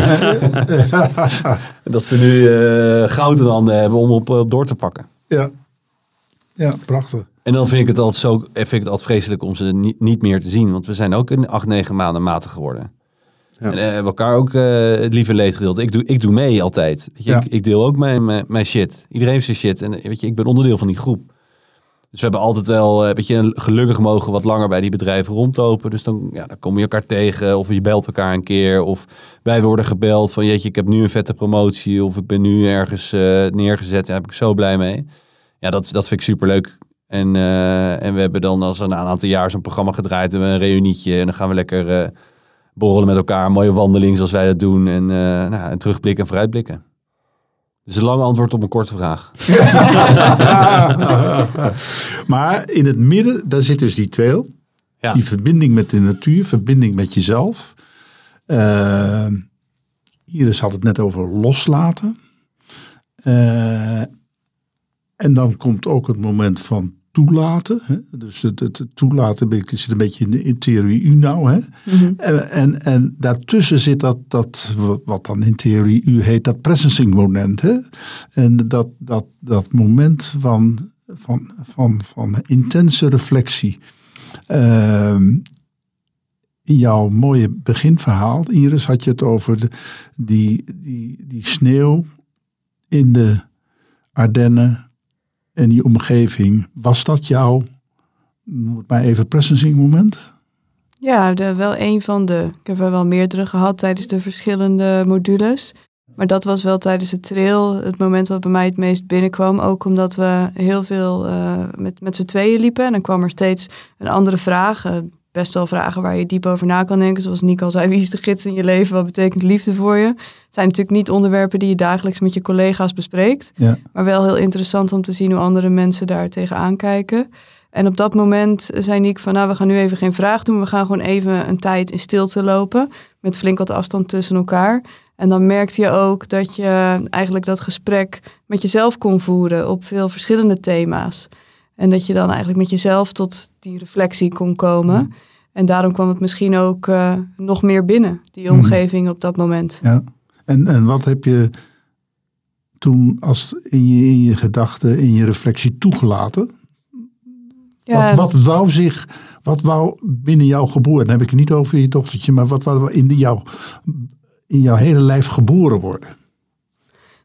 dat ze nu uh, goud in handen hebben om op, op door te pakken. Ja. Ja, prachtig. En dan vind ik het altijd zo vind ik het altijd vreselijk om ze niet, niet meer te zien. Want we zijn ook in acht, negen maanden matig geworden. Ja. En uh, hebben elkaar ook het lieve leed gedeeld. Ik doe, ik doe mee altijd. Weet je, ja. ik, ik, deel ook mijn, mijn, mijn, shit. Iedereen heeft zijn shit. En weet je, ik ben onderdeel van die groep. Dus we hebben altijd wel een beetje gelukkig mogen wat langer bij die bedrijven rondlopen. Dus dan, ja, dan kom je elkaar tegen of je belt elkaar een keer. Of wij worden gebeld van jeetje, ik heb nu een vette promotie. Of ik ben nu ergens uh, neergezet. Daar heb ik zo blij mee. Ja, dat, dat vind ik superleuk. En, uh, en we hebben dan als een aantal jaar zo'n programma gedraaid. En een reunietje. En dan gaan we lekker uh, borrelen met elkaar. Een mooie wandeling zoals wij dat doen. En, nou, en terugblikken en vooruitblikken. Dus een lang antwoord op een korte vraag. maar in het midden, daar zit dus die trail. Ja. Die verbinding met de natuur, verbinding met jezelf. Uh, Iris had het net over loslaten. En dan komt ook het moment van toelaten. Hè? Dus het, het, toelaten zit een beetje in, in theorie u nou. Hè? Mhm. en, en, en, daartussen zit dat, dat, wat dan in theorie u heet, dat presencing moment. Hè? En dat, dat, dat moment van, van, van, van intense reflectie. Uh, in jouw mooie beginverhaal, Iris, had je het over de, die, die, die sneeuw in de Ardennen en die omgeving, was dat jouw, noem het even, presencing moment? Ja, wel een van de. Ik heb er wel meerdere gehad tijdens de verschillende modules. Maar dat was wel tijdens de trail het moment wat bij mij het meest binnenkwam. Ook omdat we heel veel uh, met, met z'n tweeën liepen. En dan kwam er steeds een andere vraag best wel vragen waar je diep over na kan denken. Zoals Nico al zei, wie is de gids in je leven? Wat betekent liefde voor je? Het zijn natuurlijk niet onderwerpen die je dagelijks met je collega's bespreekt. Ja. Maar wel heel interessant om te zien hoe andere mensen daar tegenaan kijken. En op dat moment zei Nick van, nou, we gaan nu even geen vraag doen. We gaan gewoon even een tijd in stilte lopen. Met flink wat afstand tussen elkaar. En dan merkte je ook dat je eigenlijk dat gesprek met jezelf kon voeren op veel verschillende thema's. En dat je dan eigenlijk met jezelf tot die reflectie kon komen. Mhm. En daarom kwam het misschien ook eh, nog meer binnen, die Mhm. omgeving op dat moment. Ja. En, en wat heb je toen als in je, in je gedachten, in je reflectie toegelaten? Ja, wat, wat wou zich, wat wou binnen jouw geboren, dan heb ik het niet over je dochtertje, maar wat wou in, jou, in jouw hele lijf geboren worden?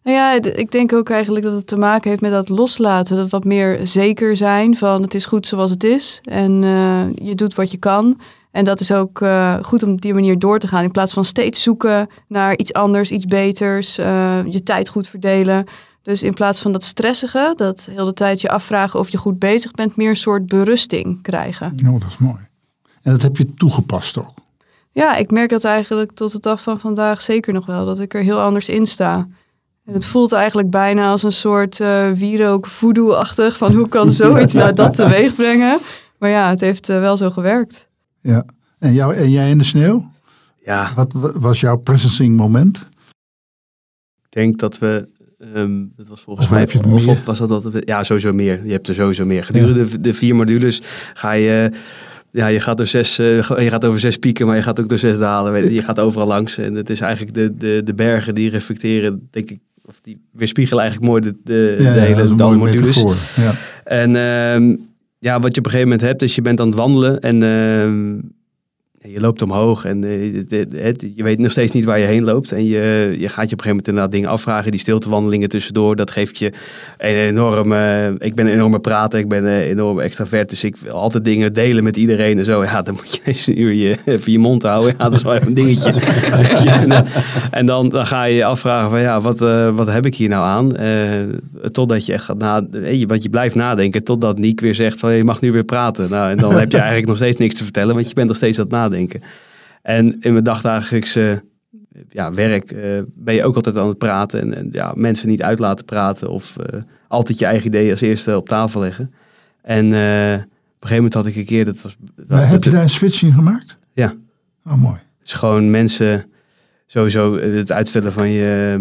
Nou ja, ik denk ook eigenlijk dat het te maken heeft met dat loslaten. Dat wat meer zeker zijn van het is goed zoals het is. En eh, je doet wat je kan. En dat is ook eh, goed om op die manier door te gaan. In plaats van steeds zoeken naar iets anders, iets beters. eh, je tijd goed verdelen. Dus in plaats van dat stressige, dat heel de tijd je afvragen of je goed bezig bent, meer een soort berusting krijgen. Nou, dat is mooi. En dat heb je toegepast ook. Ja, ik merk dat eigenlijk tot de dag van vandaag zeker nog wel. Dat ik er heel anders in sta. En het voelt eigenlijk bijna als een soort uh, wierook voodoo-achtig. Van hoe kan zoiets nou dat teweeg brengen? Maar ja, het heeft uh, wel zo gewerkt. Ja. En, jou, en jij in de sneeuw? Ja. Wat was jouw presencing moment? Ik denk dat we Um, dat was volgens of mij. Heb je het of, meer? was dat, dat ja, sowieso meer. Je hebt er sowieso meer. Gedurende ja. de, de, vier modules ga je. Ja, je gaat, door zes, uh, je gaat over zes pieken, maar je gaat ook door zes dalen. Je gaat overal langs. En het is eigenlijk de, de, de bergen die reflecteren, denk ik, of die weerspiegelen eigenlijk mooi de, de, ja, de hele ja. Ja. En uh, ja, wat je op een gegeven moment hebt, is je bent aan het wandelen en je loopt omhoog en uh, je weet nog steeds niet waar je heen loopt. En je, je gaat je op een gegeven moment inderdaad dingen afvragen. Die stiltewandelingen tussendoor, dat geeft je een enorme... ik ben een enorme prater, ik ben een enorme extravert. Dus ik wil altijd dingen delen met iedereen en zo. Ja, dan moet je eens een uur je, even je mond houden. Ja, dat is wel even een dingetje. en dan, en dan, dan, ga je je afvragen van ja, wat, uh, wat heb ik hier nou aan? Uh, totdat je echt gaat nadenken. Want je blijft nadenken totdat Niek weer zegt van je mag nu weer praten. Nou, en dan heb je eigenlijk nog steeds niks te vertellen, want je bent nog steeds aan het nadenken. En in mijn dagdagelijkse ja, werk uh, ben je ook altijd aan het praten. En, en ja, mensen niet uit laten praten. Of uh, altijd je eigen idee als eerste op tafel leggen. En uh, op een gegeven moment had ik een keer... Dat was, dat, maar heb je daar een switch in gemaakt? Ja. Oh, mooi. Dus gewoon mensen sowieso het uitstellen van je,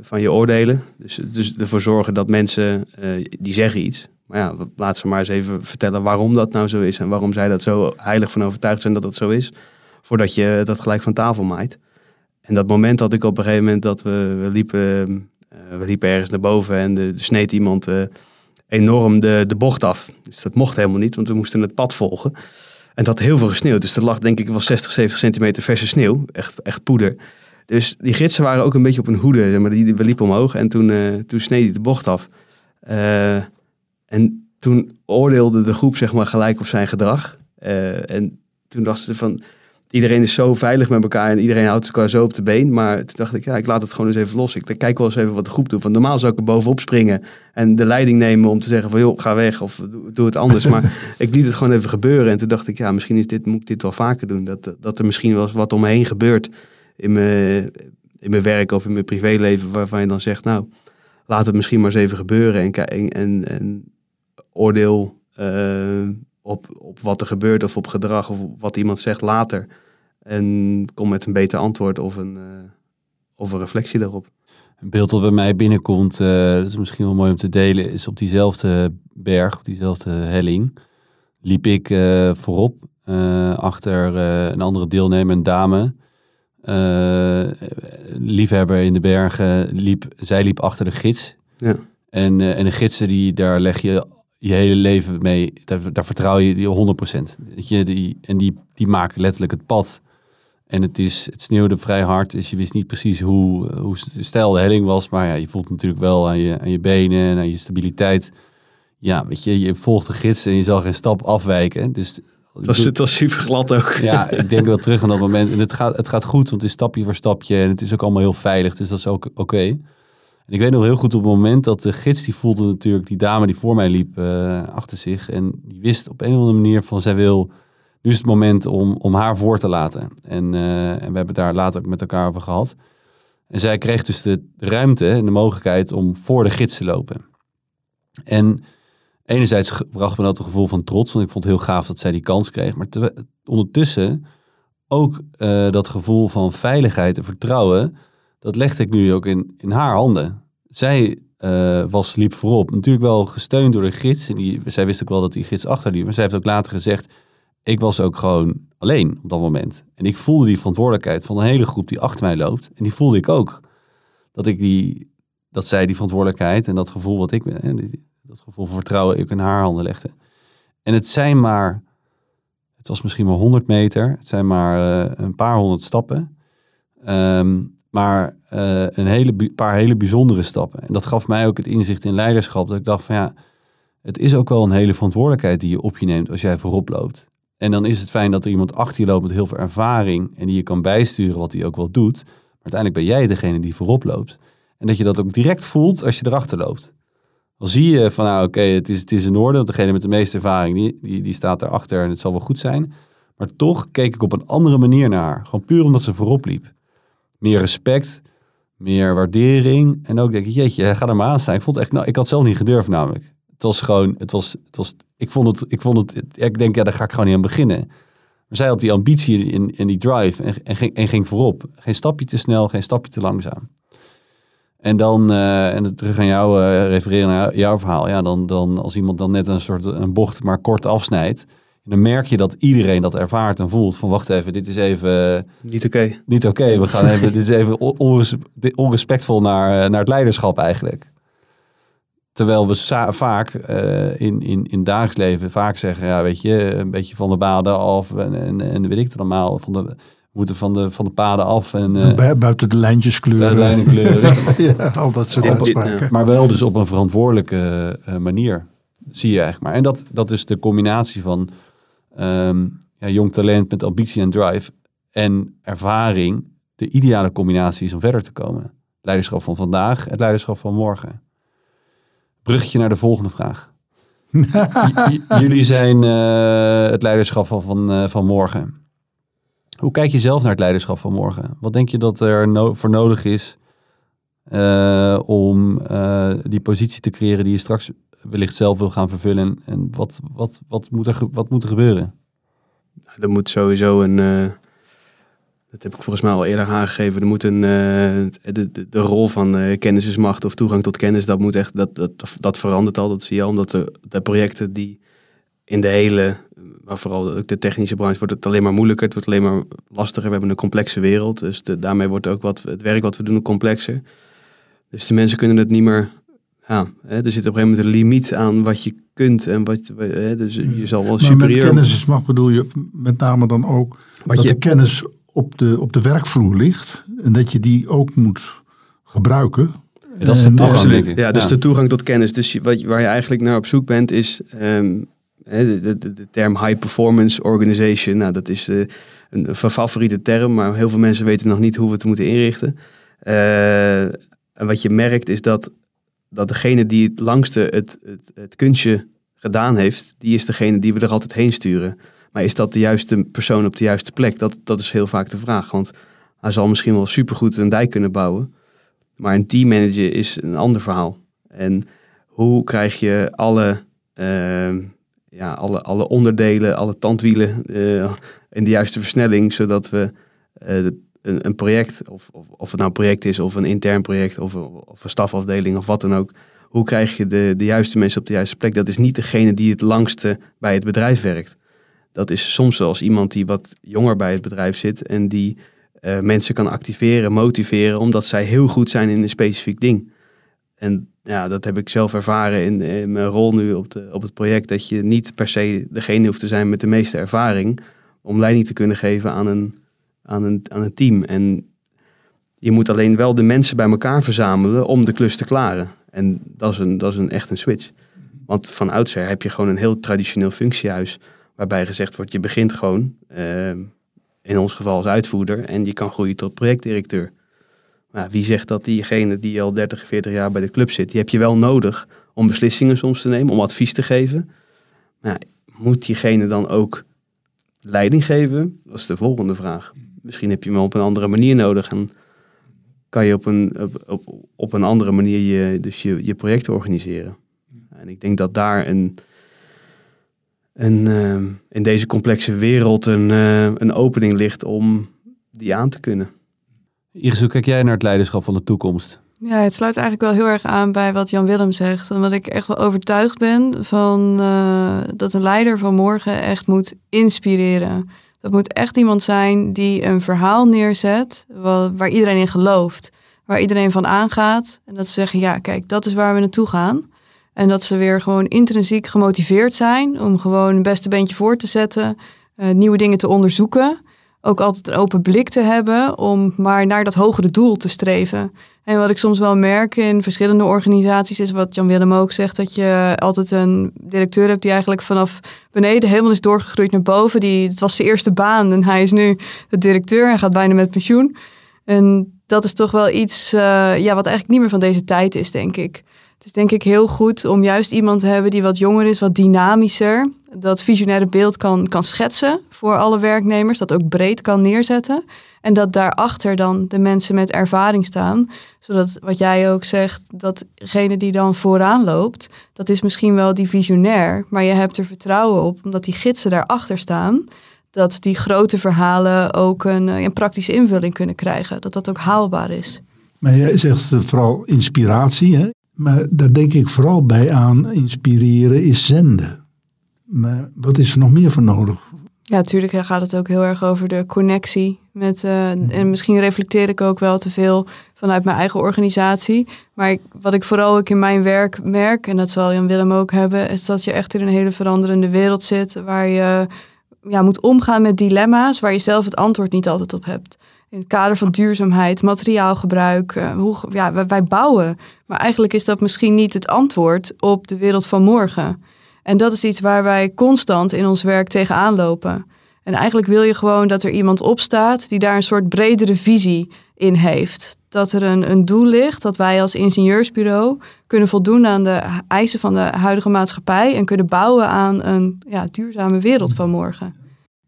van je oordelen. Dus, dus ervoor zorgen dat mensen, die zeggen iets... Maar ja, laat ze maar eens even vertellen waarom dat nou zo is. En waarom zij dat zo heilig van overtuigd zijn dat dat zo is. Voordat je dat gelijk van tafel maait. En dat moment had ik op een gegeven moment dat we, we liepen, uh, we liepen ergens naar boven. En er sneed iemand uh, enorm de, de bocht af. Dus dat mocht helemaal niet, want we moesten het pad volgen. En dat had heel veel gesneeuwd. Dus dat lag denk ik wel 60, 70 centimeter verse sneeuw. Echt, echt poeder. Dus die gidsen waren ook een beetje op hun hoede. Maar die, we liepen omhoog en toen, uh, toen sneed hij de bocht af. Uh, en toen oordeelde de groep zeg maar gelijk op zijn gedrag. Uh, en toen dachten ze van, iedereen is zo veilig met elkaar en iedereen houdt elkaar zo op de been. Maar toen dacht ik, ja, ik laat het gewoon eens even los. Ik kijk wel eens even wat de groep doet. Want normaal zou ik er bovenop springen en de leiding nemen om te zeggen van, joh, ga weg of doe, het anders. maar ik liet het gewoon even gebeuren. En toen dacht ik, ja, misschien is dit, moet ik dit wel vaker doen. Dat, dat er misschien wel eens wat om me heen gebeurt in mijn, in mijn werk of in mijn privéleven waarvan je dan zegt, nou, laat het misschien maar eens even gebeuren en, en, en, en oordeel uh, op, op wat er gebeurt of op gedrag of wat iemand zegt later. En kom met een beter antwoord of een, uh, of een reflectie daarop. Een beeld dat bij mij binnenkomt, uh, dat is misschien wel mooi om te delen, is op diezelfde berg, op diezelfde helling, liep ik uh, voorop achter een andere deelnemer, een dame. liefhebber in de bergen, liep, zij liep achter de gids. Ja. En, en de gidsen, die, daar leg je je hele leven mee, daar, daar vertrouw je die 100%. Weet je, die, en die, die maken letterlijk het pad. En het, is, het sneeuwde vrij hard, dus je wist niet precies hoe, hoe stijl de helling was. Maar ja, je voelt natuurlijk wel aan je, aan je benen en aan je stabiliteit. Ja, weet je, je volgt de gids en je zal geen stap afwijken. Dus, het, was, het super glad ook. Ja, ik denk wel terug aan dat moment. En het gaat, het gaat goed, want het is stapje voor stapje. En het is ook allemaal heel veilig, dus dat is ook oké. Okay. En ik weet nog heel goed op het moment dat de gids, die voelde natuurlijk die dame die voor mij liep uh, achter zich. En die wist op een of andere manier van zij wil, nu is het moment om, om haar voor te laten. En, uh, en we hebben daar later ook met elkaar over gehad. En zij kreeg dus de ruimte en de mogelijkheid om voor de gids te lopen. En enerzijds bracht me dat een gevoel van trots, want ik vond het heel gaaf dat zij die kans kreeg. Maar ondertussen ook uh, dat gevoel van veiligheid en vertrouwen dat legde ik nu ook in, in haar handen. Zij uh, was, liep voorop. Natuurlijk wel gesteund door de gids. En die, zij wist ook wel dat die gids achterliep. Maar zij heeft ook later gezegd, ik was ook gewoon alleen op dat moment. En ik voelde die verantwoordelijkheid van een hele groep die achter mij loopt. En die voelde ik ook. Dat, ik die, dat zij die verantwoordelijkheid en dat gevoel wat ik ben, dat gevoel van vertrouwen, ik in haar handen legde. En het zijn maar, het was misschien maar 100 meter. Het zijn maar uh, een paar honderd stappen. Um, maar uh, een hele, paar hele bijzondere stappen. En dat gaf mij ook het inzicht in leiderschap. Dat ik dacht van ja, het is ook wel een hele verantwoordelijkheid die je op je neemt als jij voorop loopt. En dan is het fijn dat er iemand achter je loopt met heel veel ervaring en die je kan bijsturen wat hij ook wel doet. Maar uiteindelijk ben jij degene die voorop loopt. En dat je dat ook direct voelt als je erachter loopt. Dan zie je van nou oké, het, is, het is in orde, want degene met de meeste ervaring die, die, die staat erachter en het zal wel goed zijn. Maar toch keek ik op een andere manier naar haar. Gewoon puur omdat ze voorop liep meer respect, meer waardering. En ook denk ik, jeetje, ga er maar aan staan. Ik vond echt, nou, ik had zelf niet gedurfd namelijk. Het was gewoon, het was, het was, ik vond het, ik vond het, ik denk, ja, daar ga ik gewoon niet aan beginnen. Maar zij had die ambitie in, in die drive en, en, ging, en ging voorop. Geen stapje te snel, geen stapje te langzaam. En dan, uh, en terug aan jou uh, refereren naar jouw verhaal. Ja, dan, dan als iemand dan net een soort een bocht maar kort afsnijdt dan merk je dat iedereen dat ervaart en voelt. Van wacht even, dit is even... Niet oké. Niet oké, we gaan even... dit is even onrespectvol naar, eh, naar het leiderschap eigenlijk. Terwijl we vaak uh, in, in, in dagelijks leven vaak zeggen... Ja, weet je, een beetje van de baden af en, en, en weet ik het allemaal. Van de, we moeten van de, van de paden af. En, uh, buiten de lijntjes kleuren. Buiten de kleuren. ja, al dat soort afspraken. Maar wel dus op een verantwoordelijke manier. Zie je eigenlijk maar. En dat, dat is de combinatie van um, ja, jong talent met ambitie en drive en ervaring de ideale combinatie is om verder te komen. leiderschap van vandaag, het leiderschap van morgen. Bruggetje naar de volgende vraag. jullie zijn uh, het leiderschap van, van, uh, van morgen. Hoe kijk je zelf naar het leiderschap van morgen? Wat denk je dat er no voor nodig is uh, om die positie te creëren die je straks wellicht zelf wil gaan vervullen. En wat, wat, wat, moet, er, wat moet er gebeuren? Nou, er moet sowieso een. Uh, dat heb ik volgens mij al eerder aangegeven. Er moet een. Uh, de, de, rol van uh, kennis is macht of toegang tot kennis. Dat moet echt. Dat, dat, dat verandert al. Dat zie je al. Omdat de, de projecten die in de hele. Maar vooral ook de technische branche wordt het alleen maar moeilijker. Het wordt alleen maar lastiger. We hebben een complexe wereld. Dus daarmee wordt ook wat, het werk wat we doen complexer. Dus de mensen kunnen het niet meer ja, hè, er zit op een gegeven moment een limiet aan wat je kunt en wat hè, dus je zal wel maar superieur. Met kennis is mag bedoel je met name dan ook wat dat je... de kennis op de, op de werkvloer ligt en dat je die ook moet gebruiken. dat is de toegang. Ja, dus de toegang tot kennis. Dus wat, waar je eigenlijk naar op zoek bent is um, de, de, de, term high performance organization. Nou, dat is uh, een, favoriete term, maar heel veel mensen weten nog niet hoe we het moeten inrichten. Uh, en wat je merkt is dat dat degene die het langste het, het, het kunstje gedaan heeft, die is degene die we er altijd heen sturen. Maar is dat de juiste persoon op de juiste plek? Dat, dat is heel vaak de vraag. Want hij zal misschien wel supergoed een dijk kunnen bouwen. Maar een teammanager is een ander verhaal. En hoe krijg je alle, uh, ja, alle, alle onderdelen, alle tandwielen uh, in de juiste versnelling, zodat we uh, een, een project, of, of, of, het nou een project is of een intern project of, of een stafafdeling of wat dan ook. Hoe krijg je de, de juiste mensen op de juiste plek? Dat is niet degene die het langste bij het bedrijf werkt. Dat is soms zelfs iemand die wat jonger bij het bedrijf zit en die uh, mensen kan activeren, motiveren, omdat zij heel goed zijn in een specifiek ding. En ja, dat heb ik zelf ervaren in, in, mijn rol nu op, de, op het project. Dat je niet per se degene hoeft te zijn met de meeste ervaring om leiding te kunnen geven aan een, aan een, aan een team. En je moet alleen wel de mensen bij elkaar verzamelen om de klus te klaren. En dat is, een, dat is een, echt een switch. Want van oudsher heb je gewoon een heel traditioneel functiehuis. Waarbij gezegd wordt, je begint gewoon, uh, in ons geval als uitvoerder. En je kan groeien tot projectdirecteur. Maar wie zegt dat diegene die al 30, 40 jaar bij de club zit, die heb je wel nodig om beslissingen soms te nemen, om advies te geven. Maar moet diegene dan ook leiding geven? Dat is de volgende vraag. Misschien heb je hem op een andere manier nodig en kan je op een, op, op, een andere manier je, dus je, je projecten organiseren. En ik denk dat daar een, een, uh, in deze complexe wereld een, uh, een opening ligt om die aan te kunnen. Iris, hoe kijk jij naar het leiderschap van de toekomst? Ja, het sluit eigenlijk wel heel erg aan bij wat Jan Willem zegt. Omdat ik echt wel overtuigd ben van uh, dat een leider van morgen echt moet inspireren. Dat moet echt iemand zijn die een verhaal neerzet waar, iedereen in gelooft. Waar iedereen van aangaat. En dat ze zeggen, ja, kijk, dat is waar we naartoe gaan. En dat ze weer gewoon intrinsiek gemotiveerd zijn om gewoon een beste beentje voor te zetten. Uh, nieuwe dingen te onderzoeken. Ook altijd een open blik te hebben om maar naar dat hogere doel te streven. En wat ik soms wel merk in verschillende organisaties is wat Jan Willem ook zegt, dat je altijd een directeur hebt die eigenlijk vanaf beneden helemaal is doorgegroeid naar boven. Die, het was zijn eerste baan en hij is nu de directeur en gaat bijna met pensioen. En dat is toch wel iets uh, ja, wat eigenlijk niet meer van deze tijd is, denk ik. Het is denk ik heel goed om juist iemand te hebben die wat jonger is, wat dynamischer. Dat visionaire beeld kan, kan schetsen voor alle werknemers. Dat ook breed kan neerzetten. En dat daarachter dan de mensen met ervaring staan. Zodat wat jij ook zegt, datgene die dan vooraan loopt, dat is misschien wel die visionair. Maar je hebt er vertrouwen op, omdat die gidsen daarachter staan. Dat die grote verhalen ook een, een praktische invulling kunnen krijgen. Dat dat ook haalbaar is. Maar jij zegt vooral inspiratie. Hè? Maar daar denk ik vooral bij aan, inspireren is zenden. Maar wat is er nog meer voor nodig? Ja, natuurlijk gaat het ook heel erg over de connectie. Met, uh, en misschien reflecteer ik ook wel te veel vanuit mijn eigen organisatie. Maar ik, wat ik vooral ook in mijn werk merk, en dat zal Jan Willem ook hebben, is dat je echt in een hele veranderende wereld zit. Waar je ja, moet omgaan met dilemma's waar je zelf het antwoord niet altijd op hebt in het kader van duurzaamheid, materiaalgebruik. Uh, hoe, ja, wij, bouwen. Maar eigenlijk is dat misschien niet het antwoord op de wereld van morgen. En dat is iets waar wij constant in ons werk tegenaan lopen. En eigenlijk wil je gewoon dat er iemand opstaat die daar een soort bredere visie in heeft. Dat er een, een doel ligt dat wij als ingenieursbureau kunnen voldoen aan de eisen van de huidige maatschappij en kunnen bouwen aan een ja, duurzame wereld van morgen.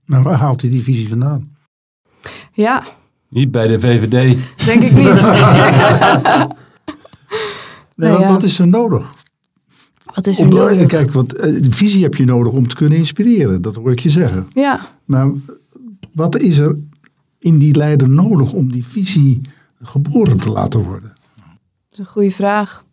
Maar waar haalt hij die visie vandaan? Ja, niet bij de VVD. Denk ik niet. nee, want wat is er nodig? Wat is er nodig? Kijk, wat, eh, visie heb je nodig om te kunnen inspireren. Dat hoor ik je zeggen. Ja. Maar wat is er in die leider nodig om die visie geboren te laten worden? Dat is een goede vraag.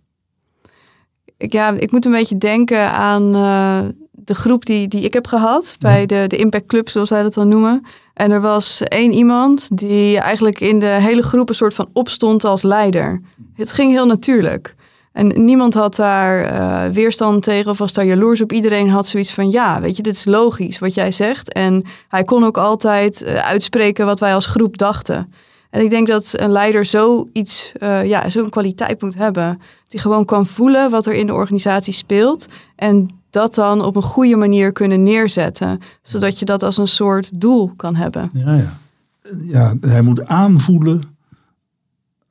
Ik, ja, ik moet een beetje denken aan uh, de groep die, die ik heb gehad bij de, de Impact Club, zoals wij dat dan noemen. En er was één iemand die eigenlijk in de hele groep een soort van opstond als leider. Het ging heel natuurlijk. En niemand had daar uh, weerstand tegen of was daar jaloers op. Iedereen had zoiets van, ja, weet je, dit is logisch wat jij zegt. En hij kon ook altijd uh, uitspreken wat wij als groep dachten. En ik denk dat een leider zoiets, uh, ja, zo'n kwaliteit moet hebben. Die gewoon kan voelen wat er in de organisatie speelt. En dat dan op een goede manier kunnen neerzetten. Zodat je dat als een soort doel kan hebben. Ja, ja. ja hij moet aanvoelen,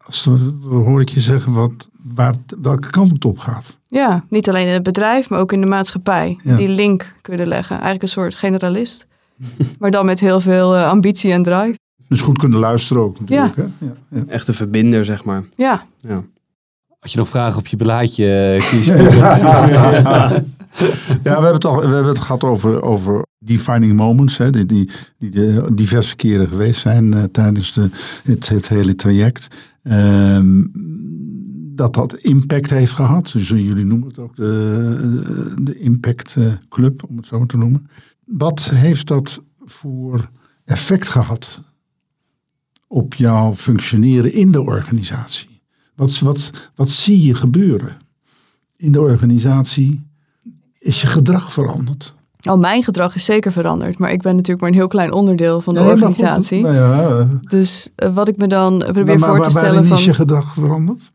als we, hoor ik je zeggen, wat, waar, welke kant het op gaat. Ja, niet alleen in het bedrijf, maar ook in de maatschappij. Die link kunnen leggen. Eigenlijk een soort generalist. maar dan met heel veel uh, ambitie en drive. Dus goed kunnen luisteren ook natuurlijk. Ja. Hè? Ja, ja. Echt een verbinder, zeg maar. Ja. ja. Had je nog vragen op je belaadje, Kies? ja, we hebben het, we hebben het gehad over, over defining moments, hè, die, die, die diverse keren geweest zijn uh, tijdens de, het, hele traject. Um, dat dat impact heeft gehad. Dus jullie noemen het ook de, de Impact eh, Club, om het zo te noemen. Wat heeft dat voor effect gehad op jouw functioneren in de organisatie? Wat, wat, wat zie je gebeuren in de organisatie is je gedrag veranderd? Oh, mijn gedrag is zeker veranderd, maar ik ben natuurlijk maar een heel klein onderdeel van de organisatie. nou ja, dus uh, wat ik me dan probeer maar, voor te stellen. Waarin van, is je gedrag veranderd?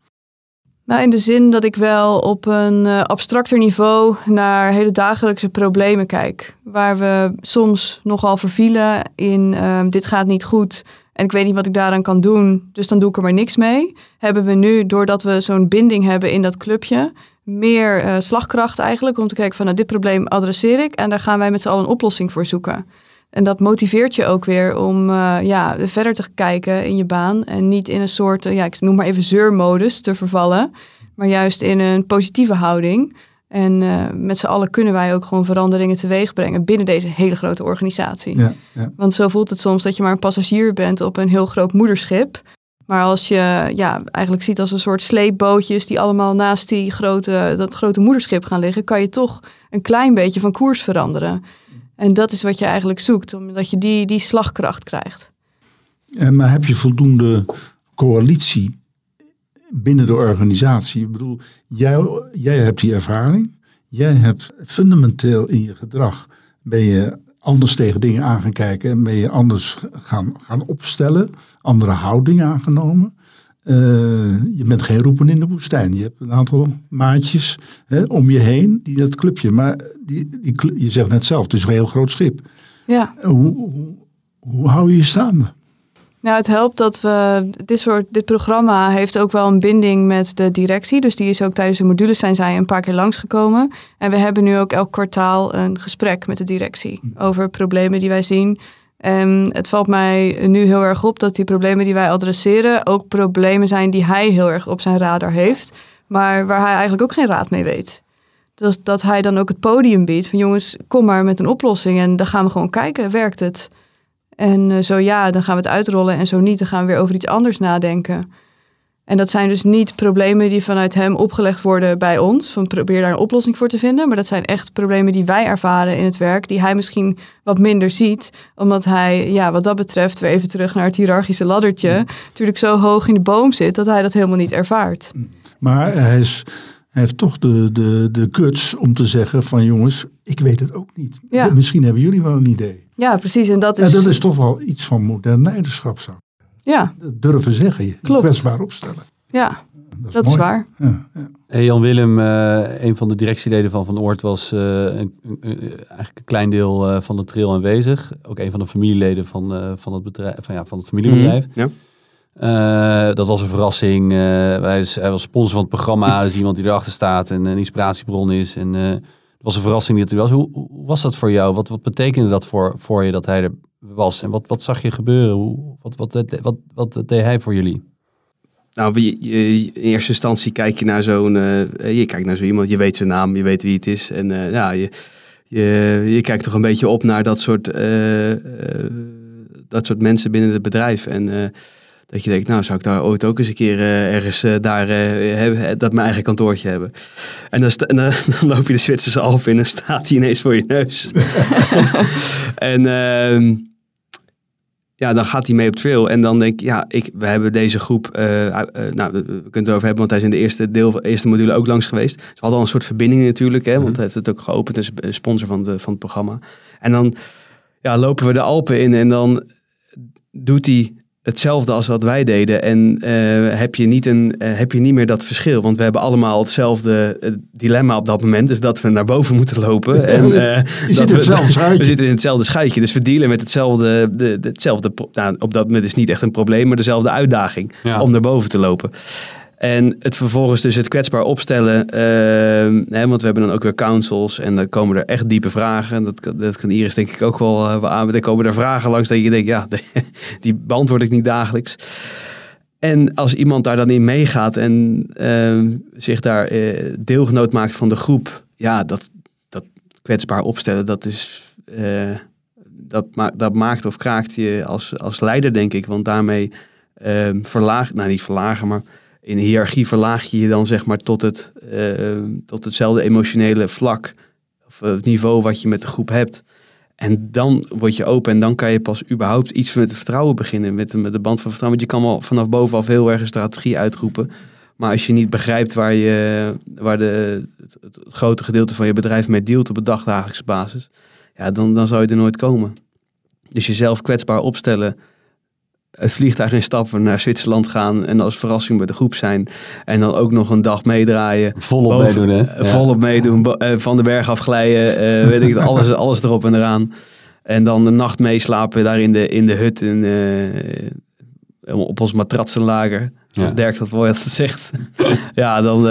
Nou, in de zin dat ik wel op een uh, abstracter niveau naar hele dagelijkse problemen kijk. Waar we soms nogal vervielen in uh, dit gaat niet goed en ik weet niet wat ik daaraan kan doen, dus dan doe ik er maar niks mee. Hebben we nu, doordat we zo'n binding hebben in dat clubje, meer uh, slagkracht eigenlijk om te kijken van nou, dit probleem adresseer ik en daar gaan wij met z'n allen een oplossing voor zoeken. En dat motiveert je ook weer om uh, ja, verder te kijken in je baan en niet in een soort, uh, ja, ik noem maar even zeurmodus te vervallen, maar juist in een positieve houding. En met z'n allen kunnen wij ook gewoon veranderingen teweeg brengen binnen deze hele grote organisatie. Ja, ja. Want zo voelt het soms dat je maar een passagier bent op een heel groot moederschip. Maar als je ja, eigenlijk ziet als een soort sleepbootjes die allemaal naast die grote, dat grote moederschip gaan liggen, kan je toch een klein beetje van koers veranderen. En dat is wat je eigenlijk zoekt, omdat je die, die slagkracht krijgt. En, maar heb je voldoende coalitie binnen de organisatie? Ik bedoel, jij, jij hebt die ervaring. Jij hebt fundamenteel in je gedrag ben je anders tegen dingen aan gaan kijken en ben je anders gaan, gaan opstellen, andere houdingen aangenomen. Uh, je bent geen roepen in de woestijn. Je hebt een aantal maatjes hè, om je heen die dat clubje. Maar die, die, je zegt net zelf, het is een heel groot schip. Ja. Hoe, hoe, hoe hou je je staande? Nou, het helpt dat we dit soort dit programma heeft ook wel een binding met de directie. Dus die is ook tijdens de modules zijn zij een paar keer langsgekomen. En we hebben nu ook elk kwartaal een gesprek met de directie over problemen die wij zien. En het valt mij nu heel erg op dat die problemen die wij adresseren ook problemen zijn die hij heel erg op zijn radar heeft, maar waar hij eigenlijk ook geen raad mee weet. Dus dat hij dan ook het podium biedt van jongens, kom maar met een oplossing en dan gaan we gewoon kijken, werkt het? En uh, zo ja, dan gaan we het uitrollen. En zo niet, dan gaan we weer over iets anders nadenken. En dat zijn dus niet problemen die vanuit hem opgelegd worden bij ons. Van probeer daar een oplossing voor te vinden. Maar dat zijn echt problemen die wij ervaren in het werk. Die hij misschien wat minder ziet. Omdat hij, ja, wat dat betreft, weer even terug naar het hiërarchische laddertje. Mm. Natuurlijk zo hoog in de boom zit dat hij dat helemaal niet ervaart. Mm. Maar hij, is, hij heeft toch de, de, de guts om te zeggen van jongens, ik weet het ook niet. Ja. Misschien hebben jullie wel een idee. Ja, precies. En dat is... Ja, dat is toch wel iets van modern leiderschap zo. Ja. Dat durven zeggen, je Klopt. kwetsbaar opstellen. Ja, dat is, waar. Ja, ja. Jan Willem, uh, een van de directieleden van Van Oort, was uh, een, een, eigenlijk een klein deel uh, van de trail aanwezig. Ook een van de familieleden van, van, het, bedrijf, van, ja, van het familiebedrijf. Mm, ja. dat was een verrassing. hij, is, hij was sponsor van het programma. dus iemand die erachter staat en een inspiratiebron is. En was een verrassing dat hij was. Hoe, was dat voor jou? Wat, wat betekende dat voor, voor je dat hij er was? En wat, wat zag je gebeuren? Hoe, wat, wat, wat, wat, deed hij voor jullie? Nou, je, in eerste instantie kijk je naar zo'n, uh, je kijkt naar zo iemand, je weet zijn naam, je weet wie het is. En uh, ja, je, je, je kijkt toch een beetje op naar dat soort, uh, dat soort mensen binnen het bedrijf. En dat je denkt, nou zou ik daar ooit ook eens een keer uh, ergens uh, daar uh, hebben, dat mijn eigen kantoortje hebben. En dan, en dan, dan, loop je de Zwitserse Alp in en staat hij ineens voor je neus. en ehm, ja, dan gaat hij mee op trail. En dan denk ik, ja, ik, we hebben deze groep, nou, we kunnen het over hebben, want hij is in de eerste, deel, eerste module ook langs geweest. Dus we hadden al een soort verbinding natuurlijk, hè, want mhm. hij heeft het ook geopend, is een sponsor van, de, van het programma. En dan ja, lopen we de Alpen in en dan doet hij hetzelfde als wat wij deden. En uh, heb, je niet een, uh, heb je niet meer dat verschil. Want we hebben allemaal hetzelfde uh, dilemma op dat moment. Dus dat we naar boven moeten lopen. en, je zit in hetzelfde schuitje. We zitten in hetzelfde schuitje. Dus we dealen met hetzelfde. De, de, hetzelfde nou, op dat moment is niet echt een probleem, maar dezelfde uitdaging om naar boven te lopen. En het vervolgens dus het kwetsbaar opstellen. Uh, hè, want we hebben dan ook weer councils. En dan komen er echt diepe vragen. Dat, dat kan Iris denk ik ook wel uh, aan. Dan komen er vragen langs dat je denkt, ja, die beantwoord ik niet dagelijks. En als iemand daar dan in meegaat en uh, zich daar uh, deelgenoot maakt van de groep. Ja, dat, dat kwetsbaar opstellen, dat is... Uh, dat, dat maakt of kraakt je als, als leider, denk ik. Want daarmee ehm, verlaagt, nou niet verlagen, maar in de hiërarchie verlaag je je dan zeg maar tot, het, uh, tot hetzelfde emotionele vlak of het niveau wat je met de groep hebt. En dan word je open en dan kan je pas überhaupt iets met vertrouwen beginnen, met de, met de band van vertrouwen. Want je kan wel vanaf bovenaf heel erg een strategie uitroepen. Maar als je niet begrijpt waar, je, waar de, het, het grote gedeelte van je bedrijf mee deelt op een dagdagelijkse basis, ja, dan, dan zou je er nooit komen. Dus jezelf kwetsbaar opstellen, het vliegtuig instappen, naar Zwitserland gaan en als verrassing bij de groep zijn. En dan ook nog een dag meedraaien. Volop meedoen, hè? Ja. Volop meedoen, eh, van de berg afglijden, uh, weet ik alles, alles erop en eraan. En dan de nacht meeslapen daar in de, in de hut in, uh, op ons matratsenlager. Zoals Dirk dat wel altijd zegt. ja, dan,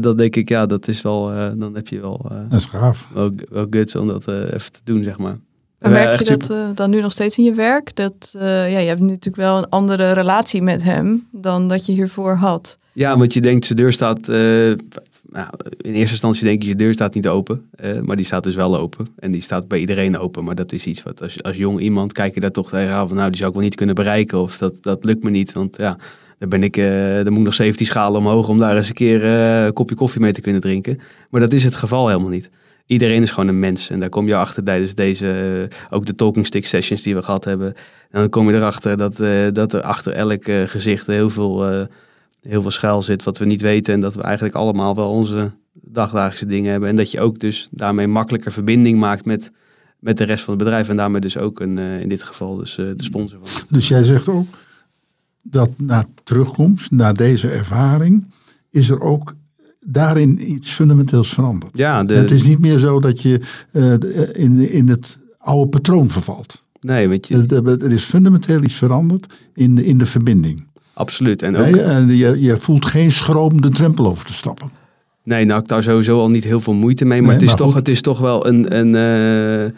dan denk ik, ja, dat is wel, dan heb je wel... dat is gaaf. Wel, wel guts om dat even te doen, zeg maar. En merk je dat uh, dan nu nog steeds in je werk? Dat, uh, ja, je hebt natuurlijk wel een andere relatie met hem dan dat je hiervoor had. Ja, want je denkt, zijn deur staat... Uh, nou, in eerste instantie denk je, je deur staat niet open. maar die staat dus wel open. En die staat bij iedereen open. Maar dat is iets wat als, als jong iemand kijk je daar toch tegen van... Nou, die zou ik wel niet kunnen bereiken. Of dat, dat lukt me niet. Want ja, Dan, ben ik, uh, moet ik nog 17 schalen omhoog om daar eens een keer een kopje koffie mee te kunnen drinken. Maar dat is het geval helemaal niet. Iedereen is gewoon een mens. En daar kom je achter tijdens deze, ook de talking stick sessions die we gehad hebben. En dan kom je erachter dat, dat er achter elk gezicht heel veel, heel veel schuil zit wat we niet weten. En dat we eigenlijk allemaal wel onze dagdagelijkse dingen hebben. En dat je ook dus daarmee makkelijker verbinding maakt met, met de rest van het bedrijf. En daarmee dus ook een, in dit geval dus, de sponsor van. Dus jij zegt ook dat na terugkomst, na deze ervaring, is er ook daarin iets fundamenteels veranderd. Ja, de, het is niet meer zo dat je uh, in, in het oude patroon vervalt. Nee, weet je. Er is fundamenteel iets veranderd in de, in de verbinding. Absoluut. En ook... Nee, je, je voelt geen schroom de drempel over te stappen. Nee, nou, ik daar sowieso al niet heel veel moeite mee. Maar, het, is toch, het is toch wel een. een uh,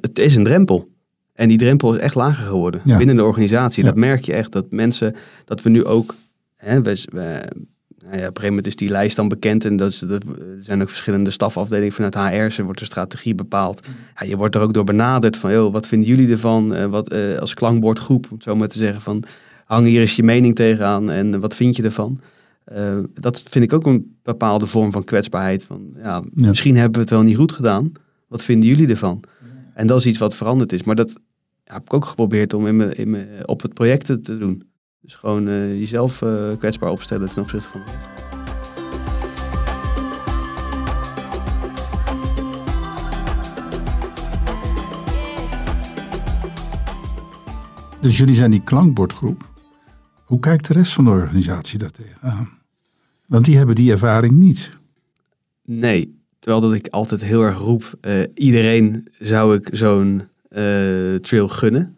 het is een drempel. En die drempel is echt lager geworden binnen de organisatie. Dat merk je echt. Dat mensen, dat we nu ook. Hè, we, we, nou ja, op een gegeven moment is die lijst dan bekend. En dat, is, dat er zijn ook verschillende stafafdelingen vanuit HR. Er wordt de strategie bepaald. Ja, je wordt er ook door benaderd van, joh, wat vinden jullie ervan? Uh, wat, uh, als klankbordgroep, om het zo maar te zeggen, van hang hier eens je mening tegenaan en wat vind je ervan? Uh, dat vind ik ook een bepaalde vorm van kwetsbaarheid. Van, ja, Misschien hebben we het wel niet goed gedaan. Wat vinden jullie ervan? En dat is iets wat veranderd is. Maar dat heb ik ook geprobeerd om in me, in me, op het project te doen. Dus gewoon uh, jezelf uh, kwetsbaar opstellen ten opzichte van de rest. Dus jullie zijn die klankbordgroep. Hoe kijkt de rest van de organisatie daar tegenaan? Want die hebben die ervaring niet. Nee, terwijl dat ik altijd heel erg roep, uh, iedereen zou ik zo'n trail gunnen.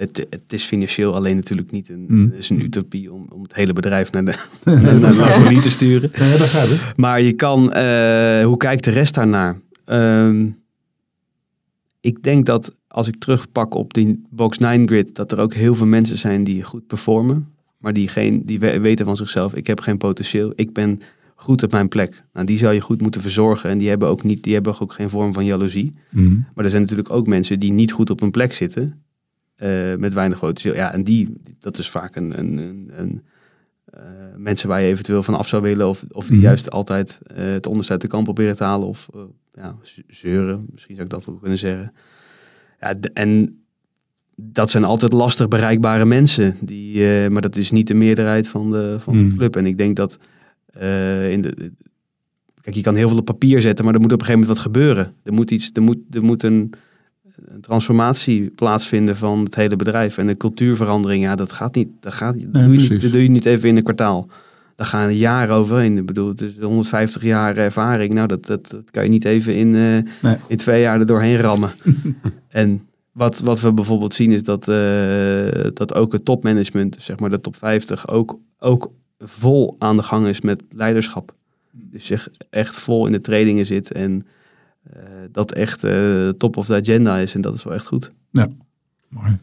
Het, het, is financieel alleen natuurlijk niet een, mm. is een utopie om, om het hele bedrijf naar de naar, naar te sturen. Ja, dat gaat het. Maar je kan, uh, hoe kijkt de rest daarnaar? Um, ik denk dat als ik terugpak op die Box 9 grid, dat er ook heel veel mensen zijn die goed performen. Maar die, geen, die weten van zichzelf, ik heb geen potentieel. Ik ben goed op mijn plek. Nou, die zou je goed moeten verzorgen. En die hebben ook, niet, die hebben ook geen vorm van jaloezie. Mhm. Maar er zijn natuurlijk ook mensen die niet goed op hun plek zitten. Uh, met weinig potentieel. Ja, en die, dat is vaak een, een, een, een uh, mensen waar je eventueel van af zou willen. Of, of die mm. juist altijd uh, het onderste uit de kant proberen te halen. Of ja, zeuren, misschien zou ik dat wel kunnen zeggen. Ja, en dat zijn altijd lastig bereikbare mensen. Die, maar dat is niet de meerderheid van de, van de club. En ik denk dat in de. Kijk, je kan heel veel op papier zetten, maar er moet op een gegeven moment wat gebeuren. Er moet, iets, er moet, er moet een, een transformatie plaatsvinden van het hele bedrijf. En een cultuurverandering, ja, dat gaat niet. Dat, gaat, dat, doe, je niet, dat doe je niet even in een kwartaal. Daar gaan jaren overheen. Ik bedoel, het is 150 jaar ervaring. Nou, dat, dat, dat kan je niet even in, uh, nee. in twee jaar er doorheen rammen. en wat, wat we bijvoorbeeld zien is dat, uh, dat ook het topmanagement, zeg maar de top 50, ook, ook vol aan de gang is met leiderschap. Dus zich echt vol in de trainingen zit en dat echt uh, top of the agenda is. En dat is wel echt goed. Ja, mooi.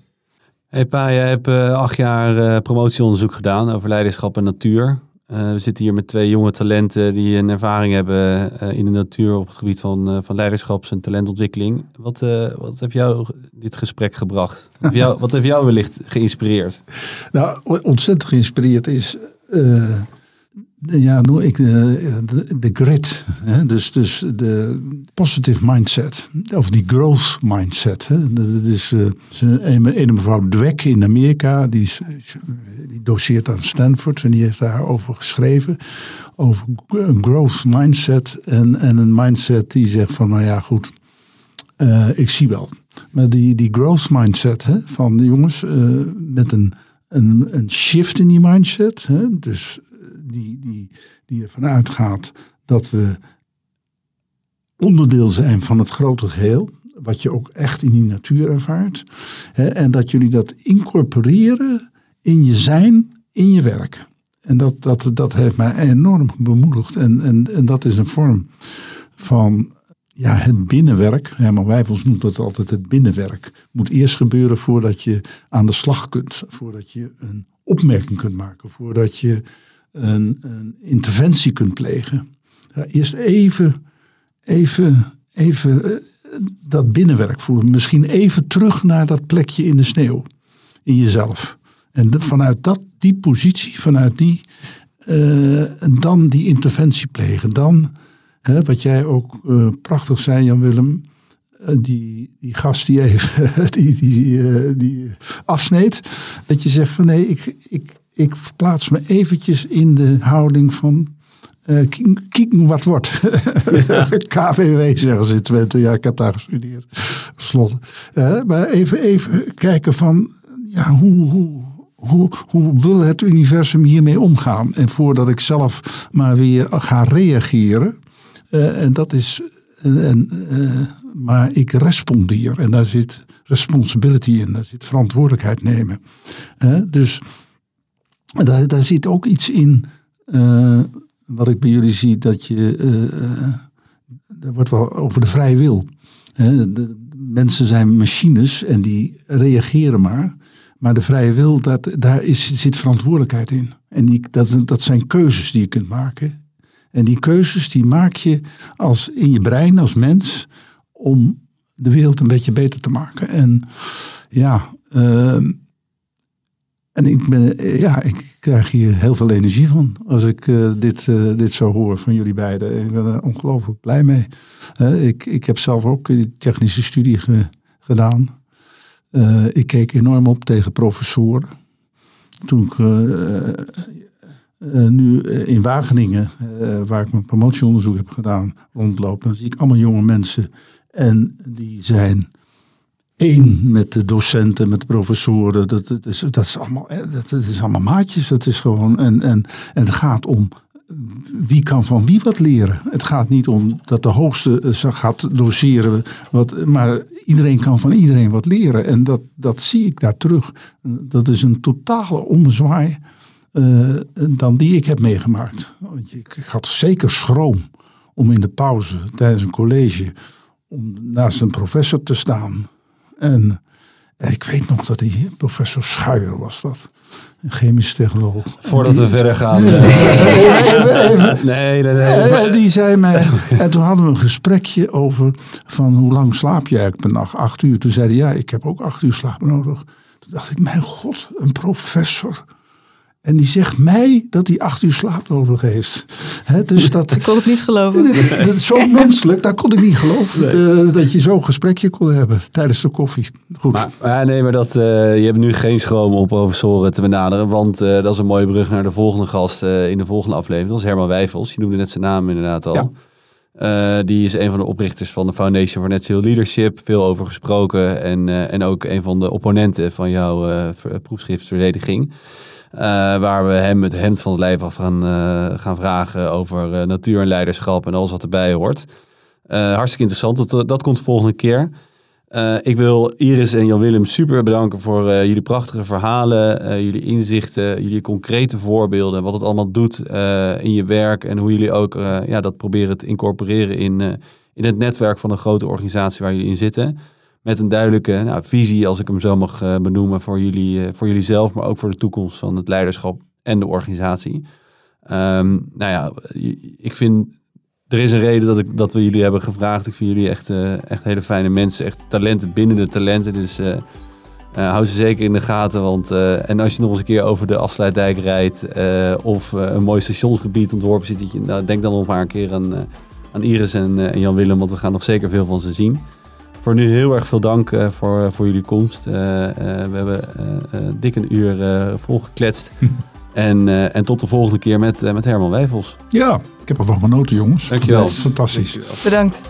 Hey Pa, jij hebt acht jaar promotieonderzoek gedaan over leiderschap en natuur. Uh, we zitten hier met twee jonge talenten die een ervaring hebben uh, in de natuur op het gebied van, uh, van leiderschaps- en talentontwikkeling. Wat, wat heeft jou dit gesprek gebracht? Wat heeft jou, wat heeft jou wellicht geïnspireerd? Nou, ontzettend geïnspireerd is ja, noem ik de, de, de grit. Hè? Dus, dus de positive mindset. Of die growth mindset. Hè? Dat is uh, een, een mevrouw Dweck in Amerika. Die, die doseert aan Stanford. En die heeft daarover geschreven. Over een growth mindset. En, en een mindset die zegt van nou ja goed. Uh, ik zie wel. Maar die, die growth mindset hè, van jongens met een, een, een shift in die mindset. Hè, dus die, die, die ervan uitgaat dat we onderdeel zijn van het grote geheel. Wat je ook echt in die natuur ervaart. Hè, en dat jullie dat incorporeren in je zijn, in je werk. En dat, dat, dat heeft mij enorm bemoedigd. En, en, en dat is een vorm van ja, het binnenwerk. Herman Wijfels noemt dat altijd het binnenwerk. Moet eerst gebeuren voordat je aan de slag kunt. Voordat je een opmerking kunt maken. Voordat je een, een interventie kunt plegen. Ja, eerst even, even, even uh, dat binnenwerk voelen. Misschien even terug naar dat plekje in de sneeuw. In jezelf. En vanuit dat, die positie, vanuit die, uh, dan die interventie plegen. Dan, hè, wat jij ook uh, prachtig zei, Jan-Willem, uh, die, die gast die even die, die, die afsneed. Dat je zegt van nee, ik, ik, ik plaats me eventjes in de houding van uh, kijken wat wordt. Ja. KVW zeggen ze in Twente. Ja, ik heb daar gestudeerd. Slot. Uh, maar even, even kijken van ja, hoe, hoe, hoe, hoe wil het universum hiermee omgaan? En voordat ik zelf maar weer ga reageren. Uh, en dat is. En, maar ik respondeer. En daar zit responsibility in. Daar zit verantwoordelijkheid nemen. dus daar, daar zit ook iets in wat ik bij jullie zie, dat je. Er wordt wel over de vrije wil. Mensen zijn machines en die reageren maar. Maar de vrije wil, dat, daar is, zit verantwoordelijkheid in. En die, dat, dat zijn keuzes die je kunt maken. En die keuzes die maak je als, in je brein als mens om de wereld een beetje beter te maken. En ja, uh, en ik, ben, eh, ja, ik krijg hier heel veel energie van als ik uh, dit, uh, dit zo hoor van jullie beiden. Ik ben er ongelooflijk blij mee. Ik, ik heb zelf ook die technische studie ge, gedaan. ik keek enorm op tegen professoren. Toen ik nu in Wageningen, waar ik mijn promotieonderzoek heb gedaan, rondloop, dan zie ik allemaal jonge mensen. En die zijn één met de docenten, met de professoren. Dat, dat, is, dat, is, allemaal, dat, is allemaal maatjes. Dat is gewoon, en, en, en het gaat om wie kan van wie wat leren. Het gaat niet om dat de hoogste gaat doseren, wat, maar iedereen kan van iedereen wat leren. En dat, dat zie ik daar terug. Dat is een totale ommezwaai uh, dan die ik heb meegemaakt. Want ik, ik had zeker schroom om in de pauze tijdens een college om naast een professor te staan en ik weet nog dat die professor Schuijer was dat. Een chemisch technoloog. Voordat die, we verder gaan. Nee, even, even. nee, nee, die zei mij. En toen hadden we een gesprekje over van hoe lang slaap je eigenlijk per nacht? Acht uur. Toen zei hij ja, ik heb ook acht uur slaap nodig. Toen dacht ik, mijn god, een professor. En die zegt mij dat hij acht uur slaap nodig heeft. He, dus dat, ik kon het niet geloven. Dat, is zo menselijk, dat kon ik niet geloven. Nee. dat je zo'n gesprekje kon hebben tijdens de koffie. Goed. Maar, maar nee, maar dat, uh, je hebt nu geen schroom om professoren te benaderen. Want uh, dat is een mooie brug naar de volgende gast uh, in de volgende aflevering. Dat is Herman Wijfels. Je noemde net zijn naam inderdaad al. Ja. die is een van de oprichters van de Foundation for Natural Leadership. Veel over gesproken. En, en ook een van de opponenten van jouw proefschriftverdediging. Uh, waar we hem het hemd van het lijf af gaan, uh, gaan vragen over uh, natuur en leiderschap en alles wat erbij hoort. hartstikke interessant, dat, dat komt de volgende keer. ik wil Iris en Jan-Willem super bedanken voor jullie prachtige verhalen, jullie inzichten, jullie concrete voorbeelden, wat het allemaal doet in je werk en hoe jullie ook ja, dat proberen te incorporeren in, in het netwerk van een grote organisatie waar jullie in zitten met een duidelijke nou, visie, als ik hem zo mag uh, benoemen, voor jullie, uh, voor jullie zelf, maar ook voor de toekomst van het leiderschap en de organisatie. Um, nou ja, ik vind, er is een reden dat, ik, dat we jullie hebben gevraagd. Ik vind jullie echt, uh, echt hele fijne mensen, echt talenten binnen de talenten. Dus hou ze zeker in de gaten. Want, en als je nog eens een keer over de Afsluitdijk rijdt of een mooi stationsgebied ontworpen ziet, nou, denk dan nog maar een keer aan, aan Iris en, en Jan Willem, want we gaan nog zeker veel van ze zien voor nu heel erg veel dank uh, voor, voor jullie komst. Uh, uh, we hebben dik een uur volgekletst. en, en tot de volgende keer met, met Herman Wijfels. Ja, ik heb ervan genoten jongens. Dankjewel. Fantastisch. Dankjewel. Bedankt.